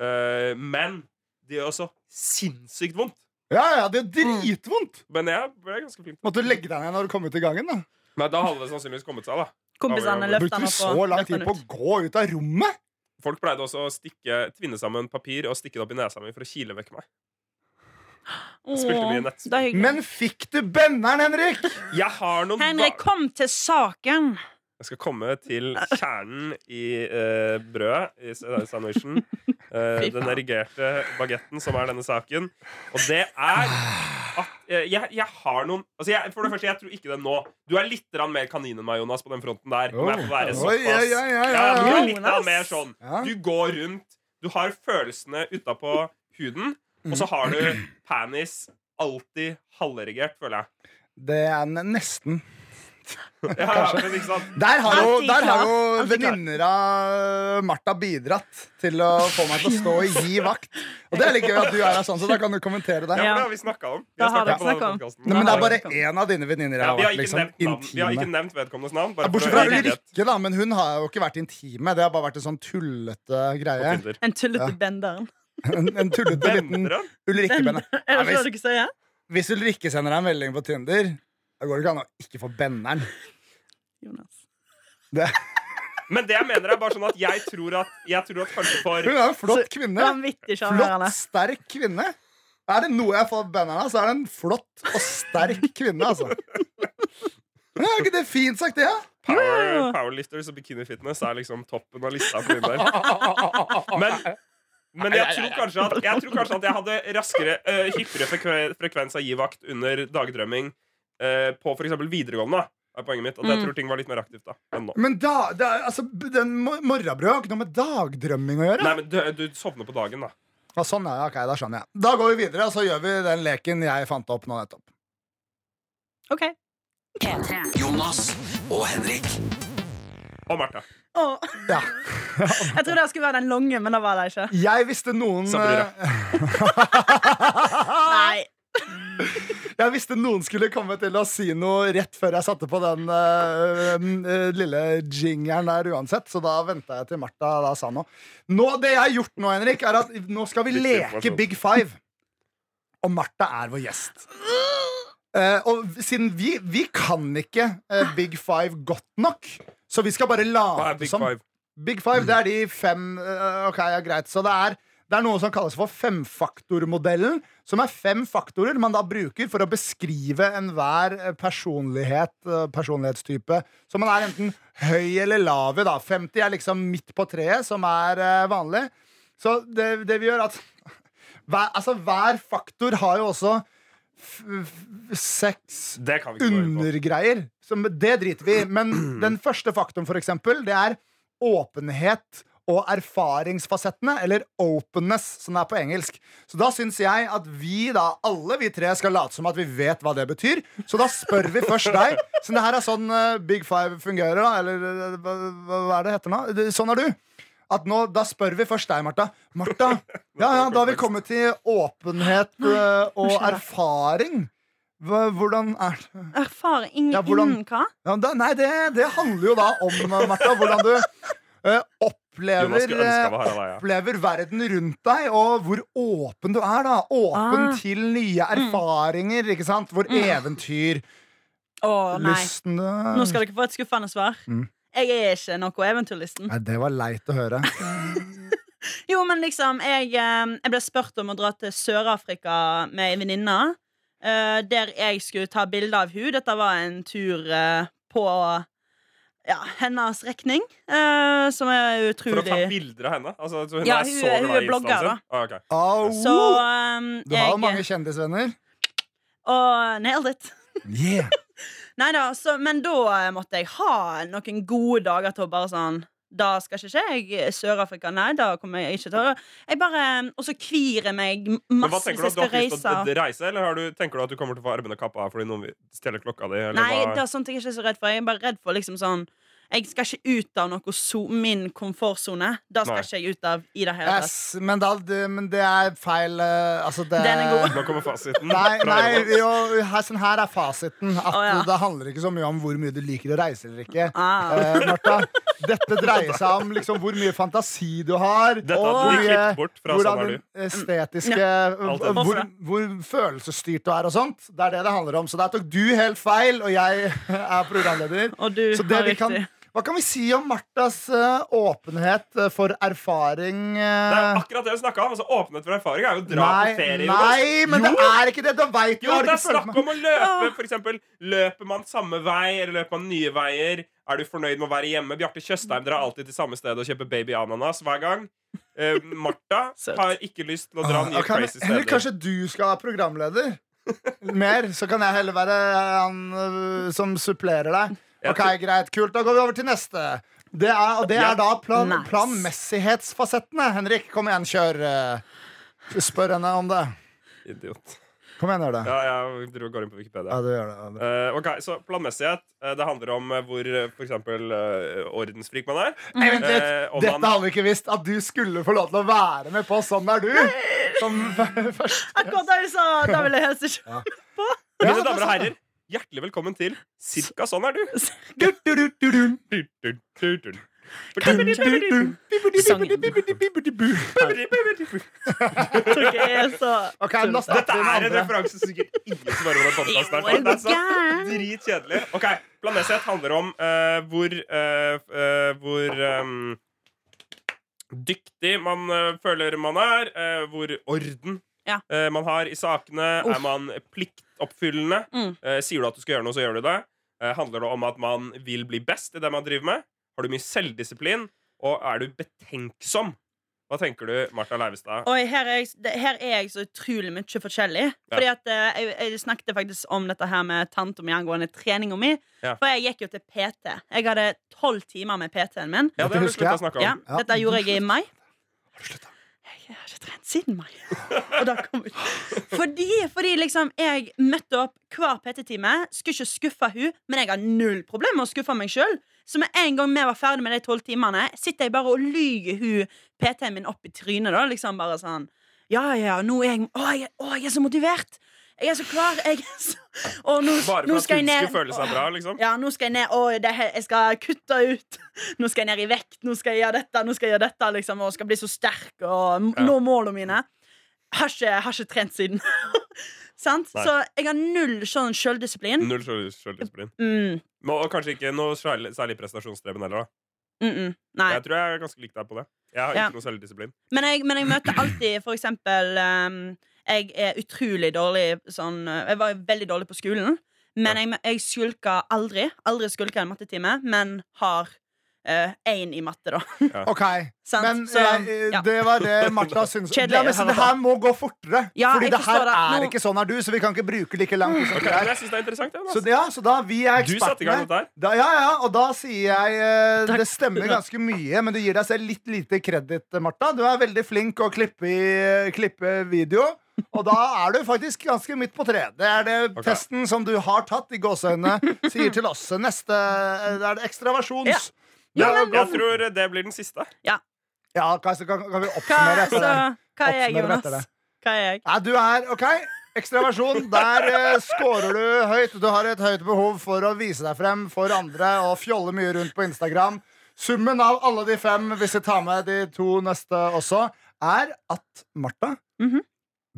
uh, men det gjør også sinnssykt vondt. Ja, ja, det er dritvondt! Men jeg ble ganske flink. Måtte du legge deg ned når du kom ut i gangen? da Men da hadde det sannsynligvis kommet seg, da. Kompisene løfta Brukte du så lang tid på å gå ut av rommet? Folk pleide også å stikke, tvinne sammen papir og stikke det opp i nesa mi for å kile vekk meg. Jeg spilte mye nettspill. Men fikk du benneren, Henrik? Jeg har noen Henrik, kom til saken! Jeg skal komme til kjernen i uh, brødet i sa- sandwichen. Uh, den erigerte bagetten som er denne saken. Og det er at uh, jeg, jeg har noen altså jeg, For det første, jeg tror ikke det nå. Du er litt mer kanin enn meg, Jonas, på den fronten der. Om jeg får være såpass. Ja, du er litt mer sånn. Du går rundt, du har følelsene utapå huden, og så har du panis alltid halverigert, føler jeg. Det er nesten. Ja, men ikke sant? Der har jo, der har jo venninner av Martha bidratt til å få meg til å stå og gi vakt. Og det er litt gøy at du er her sånn, så da kan du kommentere det. Ja, men det har vi snakka om. Vi har snakket på om. Nei, men det er bare én av dine venninner jeg Ja, har vi, har liksom vi har ikke nevnt vedkommendes navn. Ja, Bare Bortsett fra Ulrikke, da, men hun har jo ikke vært intime. Det har bare vært en sånn tullete greie. En tullete benderen. En, en tullete liten. Er dere hvis Ulrikke sender deg en melding på Tinder, da går det ikke an å ikke få benneren. Jonas. Det, Men det jeg mener er bare sånn at jeg tror at, jeg tror at kanskje for hun er en flott kvinne. Flott, sterk kvinne. Er det noe jeg får benneren av, så er det en flott og sterk kvinne, altså. Men er ikke det fint sagt, det? Ja? power, powerlifters og bikini fitness er liksom toppen av lista for min del. Men, men jeg, tror kanskje at, jeg tror kanskje at jeg hadde raskere, uh, hyppigere frekve- frekvens av givakt under dagdrømming øh, på f.eks. videregående. er poenget mitt At jeg Mm. tror ting var litt mer aktivt da enn nå. Men da, det er, altså, den mo- morgenbrød har ikke noe med dagdrømming å gjøre. Nei, men du, du sovner på dagen, da. Ja, sånn, er det, ok, da skjønner jeg. Da går vi videre, og så gjør vi den leken jeg fant opp nå nettopp. OK. Jonas og Henrik. Og Martha. Åh. Ja. Jeg trodde det skulle være den lange, men det var det ikke. Jeg visste noen Sabrina. Nei. Jeg visste noen skulle komme til å si noe rett før jeg satte på den uh, uh, lille jingeren der uansett, så da venta jeg til Martha da sa noe. Nå, det jeg har gjort nå, Henrik, er at nå skal vi leke. Big Five. Og Martha er vår gjest. Uh, og siden vi, vi kan ikke Big Five godt nok, så vi skal bare late Big som Five? Big Five, det er de fem Ok, ja, greit. Så det er Det er noe som kalles for femfaktormodellen, som er fem faktorer man da bruker for å beskrive enhver eh, personlighet, eh, personlighetstype. Så man er enten høy eller lav da. 50 er liksom midt på treet, som er eh, vanlig. Så det, det vi gjør at hver, altså, hver faktor har jo også seks undergreier. Som, det driter vi i. Men den første faktoren, for eksempel, det er åpenhet og erfaringsfasettene, eller openness, som det er på engelsk. Så da syns jeg at vi, da, alle vi tre, skal late som at vi vet hva det betyr. Så da spør vi først deg. Så det her er sånn uh, Big Five fungerer, da. Eller eh, hva, hva er det heter nå? Sånn er du. At nå, Da spør vi først deg, Martha. Martha, ja, ja, da har vi kommet til åpenhet uh, og erfaring. Hvordan er det Erfaring ingen, Ja, hvordan- innen hva? ja, da, Nei, det, det handler jo da om, Martha, hvordan du uh, Jonas opplever eh, opplever verden rundt deg, og hvor åpen du er. da Åpen Ah. til nye erfaringer, ikke sant? Hvor eventyr, Å nei. lysten Nå skal dere få et skuffende svar. Mm. Jeg er ikke noe eventyrlysten. Nei, Det var leit å høre. Jo, men liksom, jeg, eh, jeg ble spurt om å dra til Sør-Afrika med ei venninne. eh, der jeg skulle ta bilde av hun Dette var en tur eh, på ja, hennes regning. eh, som er utrolig For å ta bilder av henne? Altså, så hun Ja, er hun så hun glad er blogger, Instaen da. sin? Ah, ok. Au! Så um, du har jo mange kjendisvenner. Og nailed it. Yeah. Nei da, så, men da eh, måtte jeg ha noen gode dager til å bare sånn Da skal ikke jeg Sør-Afrika, nei, da kommer jeg ikke til å Jeg bare Og så kvir jeg meg Men hva masse tenker hvis du jeg at du har skal ikke lyst til reise. å reise, eller har du, tenker du at du kommer til å få armene kappa fordi noen vil stjele klokka di? Eller Nei, hva? det er sånt jeg ikke er så redd for. Jeg er bare redd for liksom sånn Jeg skal ikke ut av noe so min komfortsone. Da skal Nei. ikke jeg ut av i det hele tatt. Yes, men, da, det, men det er feil uh, Altså, det Den er god. Nå kommer fasiten. Nei, nei jo, her, sånn her er fasiten. At oh, ja. Det handler ikke så mye om hvor mye du liker å reise eller ikke. Ah. Uh, Martha, dette dreier seg om liksom hvor mye fantasi du har. Dette og hadde hvor vi mye- klippet bort fra hvordan den estetiske ja. hvor, hvor følelsesstyrt du er og sånt. Det er det det handler om. Så der tok du helt feil, og jeg er programleder. Og du Så det har vi kan, riktig. Hva kan vi si om Marthas eh, åpenhet eh, for erfaring? Det er eh? akkurat det vi snakka om. Altså, åpenhet for erfaring er jo å dra Nei, på ferie. Nei, men det er ikke det! Da veit du Jo, har det er snakk om å løpe. For eksempel, løper man samme vei, eller løper man nye veier? Er du fornøyd med å være hjemme? Bjarte Tjøstheim drar alltid til samme sted og kjøper baby ananas hver gang. Uh, Martha har ikke lyst til å dra Ah, nye kan- crazy Eller steder. kanskje du skal være programleder? Mer, så kan jeg heller være han som supplerer deg. Ok, greit, kult, Da går vi over til neste. Det er, og det er da plan, Nice. planmessighetsfasettene. Henrik, kom igjen, kjør. øh, Spør henne om det. Idiot. Kom igjen, gjør det. Ja, jeg går inn på Wikipedia. Ja, du gjør det. Ja, det. Uh, ok, så Planmessighet eh, Det handler om eh, hvor uh, for eksempel eh, ordensfrik man er. Nei, vent litt. Eh, Dette man- hadde vi ikke visst. At du skulle få lov til å være med på Sånn er du. Som først. Akkurat da jeg sa! Da vil jeg helst ikke Mine damer og herrer, hjertelig velkommen til Cirka sånn er du. Sangen. Dette er en referanse som sikkert ingen som hører på Det er så dritkjedelig. Ok, Planmessighet handler om uh, hvor uh, eh, Hvor um, dyktig man uh, føler man er. eh, hvor orden Ja. eh, man har i sakene. Er man pliktoppfyllende? Mm. Eh, sier du at du skal gjøre noe, så gjør du det. Eh, handler det om at man vil bli best i det man driver med? Har du mye selvdisiplin? Og er du betenksom? Hva tenker du, Martha Leivestad? Oi, her er, jeg, her er jeg så utrolig mye forskjellig. Fordi at eh, jeg, jeg snakket faktisk om dette her med tanta mi angående treninga mi. Ja. For jeg gikk jo til PT. Jeg hadde tolv timer med PT-en min. Ja, det har du sluttet å snakke om. Ja, Ja. Dette gjorde jeg i mai. Har du sluttet? Jeg har ikke trent siden mai. Og da kom hun. Fordi, fordi liksom jeg møtte opp hver PT-time. Skulle ikke skuffe hun men jeg har null problem med å skuffe meg sjøl. Så med en gang vi var ferdig med de tolv timene, sitter jeg bare og lyger hun PT-en min opp i trynet. da Liksom bare sånn Ja, ja, nå er jeg Å, jeg, å, jeg er så motivert! Jeg er så klar! Jeg er så, og nå, Bare for at skal at hun skal skulle føle seg bra, liksom? ja, nå skal jeg ned Å, det, jeg skal kutte ut Nå skal jeg ned i vekt Nå skal jeg gjøre dette Nå skal jeg gjøre dette liksom, Og skal bli så sterk Og nå målene mine Har ikke, har ikke trent siden. Så jeg har null sånn sjøldisiplin. Null sjøldisiplin. mm, Og kanskje ikke noe særlig, særlig prestasjonsdreven heller. da mm, mm. Jeg tror jeg er ganske lik deg på det. Jeg har Ja. ikke noe selvdisiplin. Men jeg, men jeg møter alltid for eksempel um, Jeg er utrolig dårlig sånn uh, Jeg var veldig dårlig på skolen. Men jeg, jeg skulka aldri. Aldri skulka en mattetime, men har én i matte, da. Ok, Sant? Men Så, eh, ja. det var det Martha syntes. Kjedelig Ja, men, så det her må gå fortere. Ja, Fordi det her det. er Nå- ikke sånn er du, så vi kan ikke bruke like lang tid. Ok, det er. jeg synes det er interessant. Jonas. Så, ja, så da vi er Du satte i gang ekspertene. dette her. Da, ja, ja, og da sier jeg eh, Det stemmer ganske mye, men du gir deg selv litt lite kreditt, Martha. Du er veldig flink å klippe, i, klippe video. Og da er du faktisk ganske midt på treet. Det er det okay. testen som du har tatt i gåseøynene, sier til oss. Neste det er det ekstraversjons. Ja, Ja, men- Jeg tror det blir den siste. ja, Kajsa, kan, kan vi oppsummere etter det? hva er jeg, etter Jonas? det. Hva er jeg? Ja, du er OK. Ekstraversjon. Der uh, scorer du høyt. Du har et høyt behov for å vise deg frem for andre og fjolle mye rundt på Instagram. Summen av alle de fem, hvis vi tar med de to neste også, er at Martha Mhm.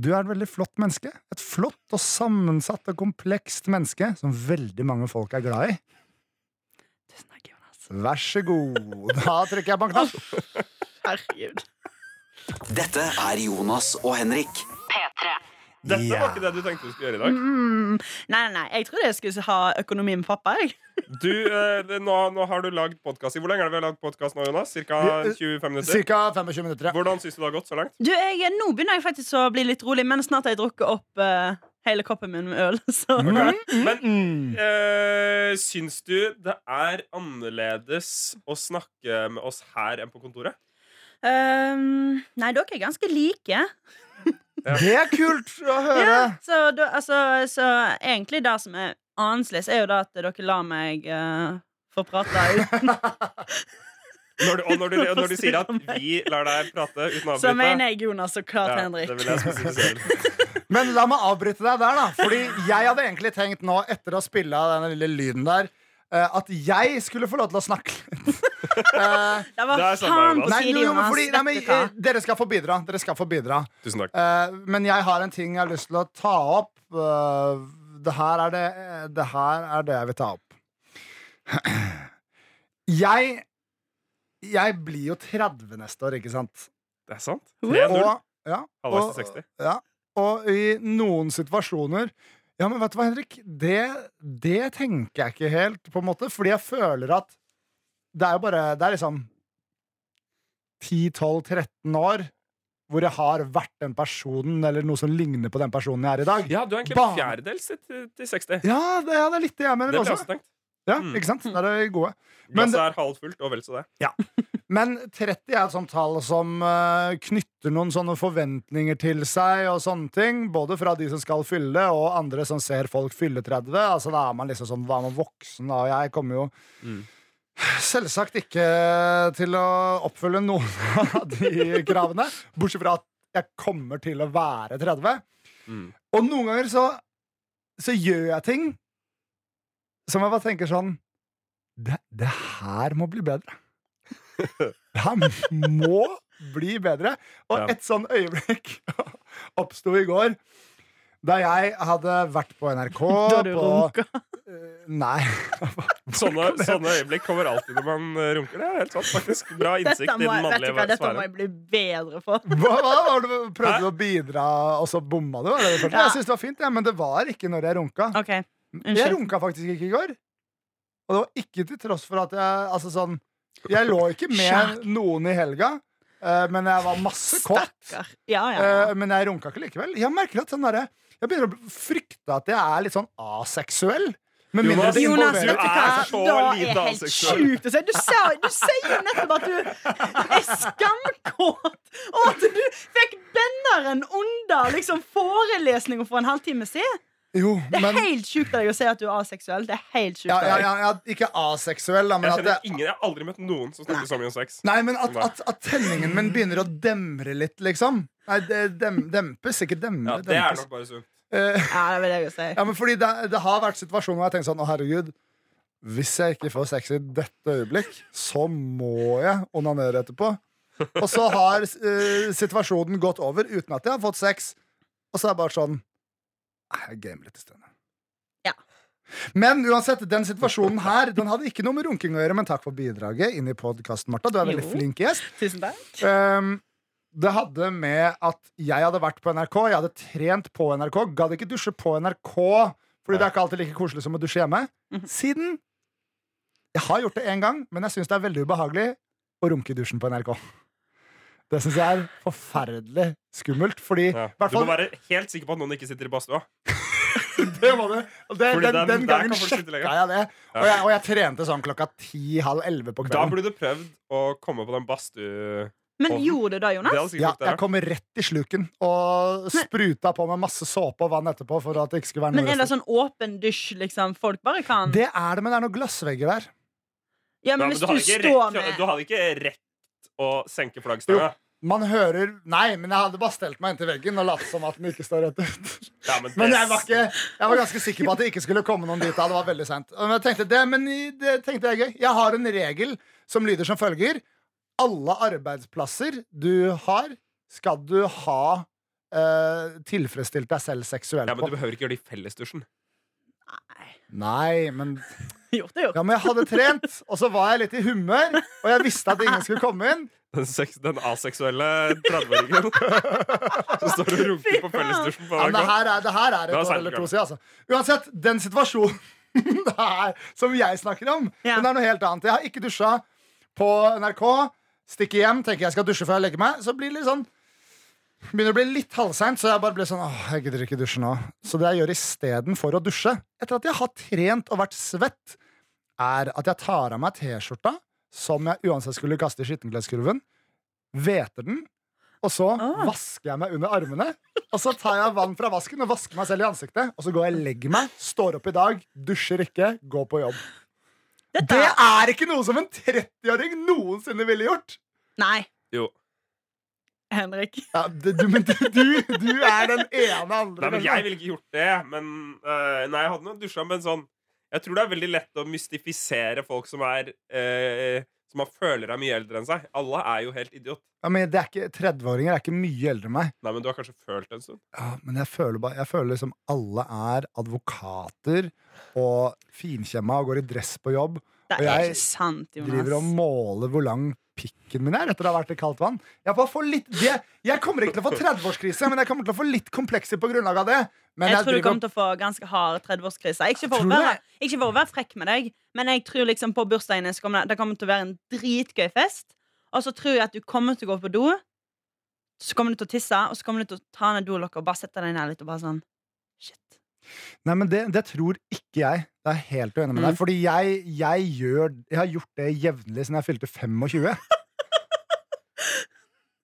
Du er et veldig flott menneske. Et flott og sammensatt og komplekst menneske som veldig mange folk er glad i. Tusen takk, Jonas. Vær så god. Da trykker jeg på en knapp. Herregud. Dette er Jonas og Henrik. Dette Ja. var ikke det du tenkte du skulle gjøre i dag. Mm. Nei, nei. Jeg trodde jeg skulle ha økonomi med pappa. Jeg. Du, eh, nå, nå har du lagd podkast Hvor lenge har vi lagd podkast nå, Jonas? Cirka 25 minutter? Cirka 25 minutter. ja. Hvordan syns du det har gått så langt? Du, jeg, Nå begynner jeg faktisk å bli litt rolig, men snart har jeg drukket opp eh, hele koppen min med øl. Så Men Mm. eh, syns du det er annerledes å snakke med oss her enn på kontoret? Um, Nei, dere er ganske like. Det er kult å høre. Ja, så, da, altså, så egentlig det som er annerledes, er jo da at dere lar meg uh, få prate uten Når du, og når du, når du sier at vi lar deg prate uten å avbryte Så mener jeg Jonas og klart ja, Henrik. Det vil jeg spesifisere. Men la meg avbryte deg der, da. Fordi jeg hadde egentlig tenkt nå, etter å spille av denne lille lyden der, at jeg skulle få lov til å snakke litt. Eh, Det var er faen Jonas. på men Jonas. eh, dere skal få bidra. Dere skal få bidra. Tusen takk. Uh, men jeg har en ting jeg har lyst til å ta opp. Uh, det, her er det, det her er det jeg vil ta opp. Jeg Jeg blir jo 30 neste år, ikke sant? Det er sant. 3-0. Ja, Halvveis til 60. Ja, og i noen situasjoner Ja, men vet du hva, Henrik? Det, det tenker jeg ikke helt, på en måte. Fordi jeg føler at det er jo bare Det er liksom 10-12-13 år hvor jeg har vært den personen, eller noe som ligner på den personen jeg er i dag. Ja, du er egentlig en fjerdedels til, til 60. Ja, det, ja, det er litt det jeg mener Det også. Ja, Mm. ikke sant? Der er det gode. Men Glasset er halvt fullt, og vel så det. Men 30 er et sånt tall som eh, knytter noen sånne forventninger til seg, og sånne ting. Både fra de som skal fylle, og andre som ser folk fylle 30. Altså Da er man liksom sånn, da er man voksen, da. Og jeg kommer jo Mm. selvsagt ikke til å oppfylle noen av de kravene. Bortsett fra at jeg kommer til å være 30. Mm. Og noen ganger så, så gjør jeg ting som jeg bare tenker sånn Det, det her må bli bedre. Det her må bli bedre. Og Ja. et sånn øyeblikk oppsto i går. Da jeg hadde vært på NRK Da du på, runka. Eh, Nei. Sånne, sånne øyeblikk kommer alltid når man eh, runker. Det er helt sant, faktisk. Bra innsikt Dette i må, den mannlige hva, dette må jeg bli bedre på. Hva, hva du prøvde du å bidra, og så bomma du? Ja. Jeg syns det var fint, ja, men det var ikke når jeg runka. OK. Jeg runka faktisk ikke i går. Og det var ikke til tross for at jeg Altså sånn Jeg lå ikke med Sjak. noen i helga, Uh, men jeg var masse kåt. Ja, ja, ja. Eh, men jeg runka ikke likevel. Jeg merker at sånn der, Jeg begynner å frykte at jeg er litt sånn aseksuell. Med mindre Jonas, det Jonas, vet du hva? er så Da lite er helt aseksuell. sjukt å si. Du, du sier jo nettopp at du er skamkåt, og at du fikk benderen under liksom, forelesninga for en halvtime siden. Jo, Det er men helt sjukt å si at du er aseksuell. Det er helt sjukt ja, ja, ja, ja, Ikke aseksuell, da, men Jeg at jeg, ingen, jeg har aldri møtt noen som snakker så mye om sex. Nei, men at, at, at tenningen min begynner å demre litt, liksom. Nei, det dem, dempes, ikke demre. Ja, det er nok bare sunt. Uh, Ja, det vil jeg jo si. Ja, men fordi det, det har vært situasjoner hvor jeg tenker sånn Å, herregud. Hvis jeg ikke får sex i dette øyeblikk, så må jeg onanere etterpå. Og så har uh, situasjonen gått over uten at jeg har fått sex. Og så er det bare sånn Jeg gamer i stedet. Ja. Men uansett, den situasjonen her Den hadde ikke noe med runking å gjøre, men takk for bidraget inn i podkasten, Martha. Du er veldig Jo. flink gjest. Tusen takk. Um, det hadde med at jeg hadde vært på NRK, jeg hadde trent på NRK. Gadd ikke dusje på NRK, fordi det er ikke alltid like koselig som å dusje hjemme. Mhm. Siden Jeg har gjort det én gang, men jeg syns det er veldig ubehagelig å runke i dusjen på NRK. Det syns jeg er forferdelig skummelt, fordi Ja. Du må være helt sikker på at noen ikke sitter i badstua. det var det. Og det, den, den- den gangen sjekka jeg det. Og jeg, og jeg trente sånn klokka ti-halv elleve på kvelden. Da burde du prøvd å komme på den badstue... Men gjorde du det, Jonas? Det Ja, jeg kom rett i sluken og spruta på med masse såpe og vann etterpå. For at det ikke skulle være noe Men er det sånn åpen dusj, liksom? Folk bare kan Det er det, men det er noen glassvegger der. Ja, Ja, men men hvis du, du står rekt, med du hadde ikke rett å senke flaggstanga. Man hører Nei, men jeg hadde bare stelt meg inntil veggen og latt som at den ikke står rett ut. Ja, men Men jeg var, ikke, jeg var ganske sikker på at det ikke skulle komme noen dit. da. Det var veldig sent. Men jeg tenkte det, men det tenkte jeg gøy. Jeg har en regel som lyder som følger. Alle arbeidsplasser du har, skal du ha eh, tilfredsstilt deg selv seksuelt ja, men du behøver ikke gjøre det i fellesdusjen. Nei, Nei, men jo, det, gjort. Ja, men jeg hadde trent, og så var jeg litt i humør, og jeg visste at ingen skulle komme inn. Den, seks, den aseksuelle 30-åringen som står og runker på fellesdusjen på Ja, det NRK. her er, det her er et år eller to siden. Altså. Uansett, den situasjonen det er, som jeg snakker om, Ja. den er noe helt annet. Jeg har ikke dusja på NRK. Stikker hjem, tenker jeg skal dusje før jeg legger meg. Så blir det litt sånn Begynner å bli litt halvseint, så jeg bare blir sånn Åh, jeg gidder ikke dusje nå. Så det jeg gjør istedenfor å dusje, etter at jeg har trent og vært svett, er at jeg tar av meg T-skjorta, som jeg uansett skulle kaste i skittenkleskurven, hveter den, og så Ah. vasker jeg meg under armene. Og så tar jeg vann fra vasken og vasker meg selv i ansiktet. Og så går jeg og legger meg, står opp i dag, dusjer ikke, går på jobb. Dette Det er ikke noe som en 30-åring noensinne ville gjort! Nei, Jo. Henrik. Ja, det, du, men du, du, du er den ene andre. Nei, men Jeg ville ikke gjort det. Men uh, Nei, jeg hadde nok dusja, en sånn Jeg tror det er veldig lett å mystifisere folk som er eh, Som man føler er mye eldre enn seg. Alle er jo helt idiot. Ja, men det er ikke 30-åringer er ikke mye eldre enn meg. Nei, men du har kanskje følt det en stund? Ja, men jeg føler, bare, jeg føler liksom alle er advokater og finkjemma og går i dress på jobb. Det Og er jeg ikke sant, Jonas. Driver og måler hvor lang pikken min er etter å ha vært i kaldt vann. Jeg, får litt, det, jeg kommer ikke til å få 30-årskrise, men jeg kommer til å få litt komplekser på grunnlag av det. Men jeg jeg tror du kommer til å få ganske hard 30-årskrise. Ikke, ikke for å være frekk med deg, men jeg tror liksom på bursdagen din kommer det, det kommer til å være en dritgøy fest. Og så tror jeg at du kommer til å gå på do, så kommer du til å tisse, og så kommer du til å ta ned dolokket og bare sette deg ned litt og bare sånn Shit. Nei, men det, det tror ikke jeg. Det er helt uenig med deg. Mm. Fordi jeg, jeg, gjør, jeg har gjort det jevnlig siden jeg fylte 25.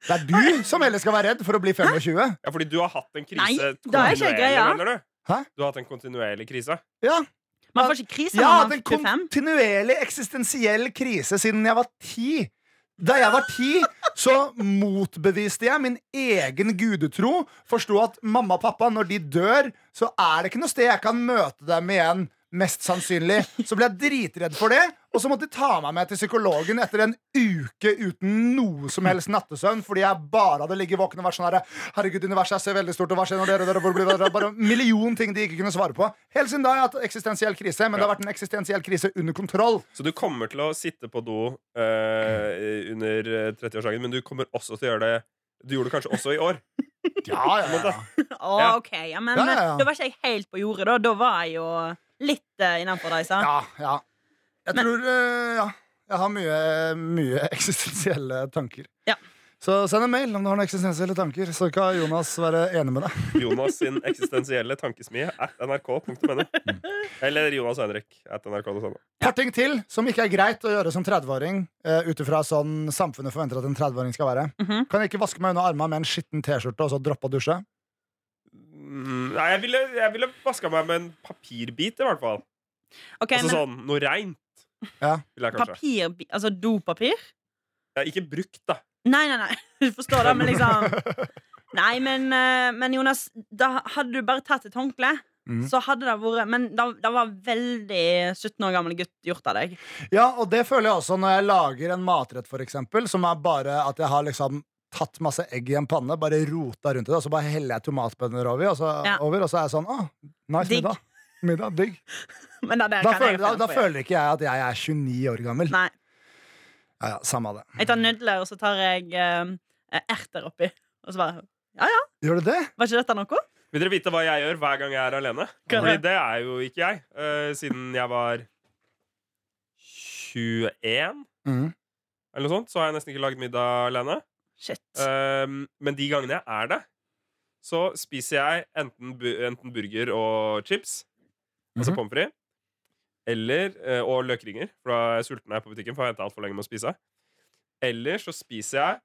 Det er du som heller skal være redd for å bli 25. Ja, fordi du har hatt en krise Nei, det er ikke kontinuerlig, greia. mener du? Hæ? Du har hatt en kontinuerlig krise? Ja, Man får ikke krise når har man er en kontinuerlig eksistensiell krise siden jeg var ti. Da jeg var ti, så motbeviste jeg min egen gudetro. Forsto at mamma og pappa, når de dør, så er det ikke noe sted jeg kan møte dem igjen. Mest sannsynlig. Så ble jeg dritredd for det, og så måtte de ta meg med til psykologen etter en uke uten noe som helst nattesøvn, fordi jeg bare hadde ligget våken og vært sånn herre Herregud, universet er så veldig stort, og hva skjer når dere dere hvor blir dere? Bare en million ting de ikke kunne svare på. Helt siden da har jeg hatt eksistensiell krise, men det har vært en eksistensiell krise under kontroll. Så du kommer til å sitte på do eh, under øh, 30-årsdagen, men du kommer også til å gjøre det Du gjorde det kanskje også i år. Ja, ja, ja. Å, Ja. ok, ja, men, Ja, ja, ja. da var ikke jeg helt på jordet. Da, da var jeg jo litt uh, innafor deg, sa. ja, ja. Jeg Men- tror eh, Ja. Jeg har mye, mye eksistensielle tanker. Ja. Så send en mail om du har noen eksistensielle tanker, så kan Jonas være enig med deg. Jonas sin eksistensielle tankesmie at nrk.no. Eller Jonas og Henrik at nrk.no. Par ting til som ikke er greit å gjøre som 30-åring. Uh, Ut ifra sånn samfunnet forventer at en 30-åring skal være. Mhm. Kan jeg ikke vaske meg under armene med en skitten T-skjorte og så droppe å dusje? Mm, Nei, jeg ville, jeg ville vaska meg med en papirbit, i hvert fall. Okay, altså men sånn noe reint. Ja. Papir, altså dopapir? Ja, ikke brukt, da. Nei, nei, nei. Du forstår det, men liksom Nei, men, eh, men Jonas, da hadde du bare tatt et håndkle, Mm. så hadde det vært Men da, da var veldig 17 år gammel gutt gjort av deg. Ja, og det føler jeg også når jeg lager en matrett, for eksempel, som er bare at jeg har liksom tatt masse egg i en panne, bare rota rundt i det, og så bare heller jeg tomatbønner over, og så, Ja. over, og så er jeg sånn Å, nice Digg. middag. Middag. Digg. Men da, det Da, føler, da, da føler ikke jeg at jeg er 29 år gammel. Nei. Ja, ja, Samme av det. Jeg tar nudler, og så tar jeg eh, erter oppi. Og så bare Gjør du det? Var ikke dette noe? Vil dere vite hva jeg gjør hver gang jeg er alene? Hva Fordi det? er jo ikke jeg. Uh, siden jeg var 21, mm. eller noe sånt, så har jeg nesten ikke lagd middag alene. Shit. Um, men de gangene jeg er det, så spiser jeg enten, bu enten burger og chips, altså Mhm. pommes frites, eller, eh, og løkringer, for da er jeg sulten her er på butikken, for jeg har alt altfor lenge med å spise. Eller så spiser jeg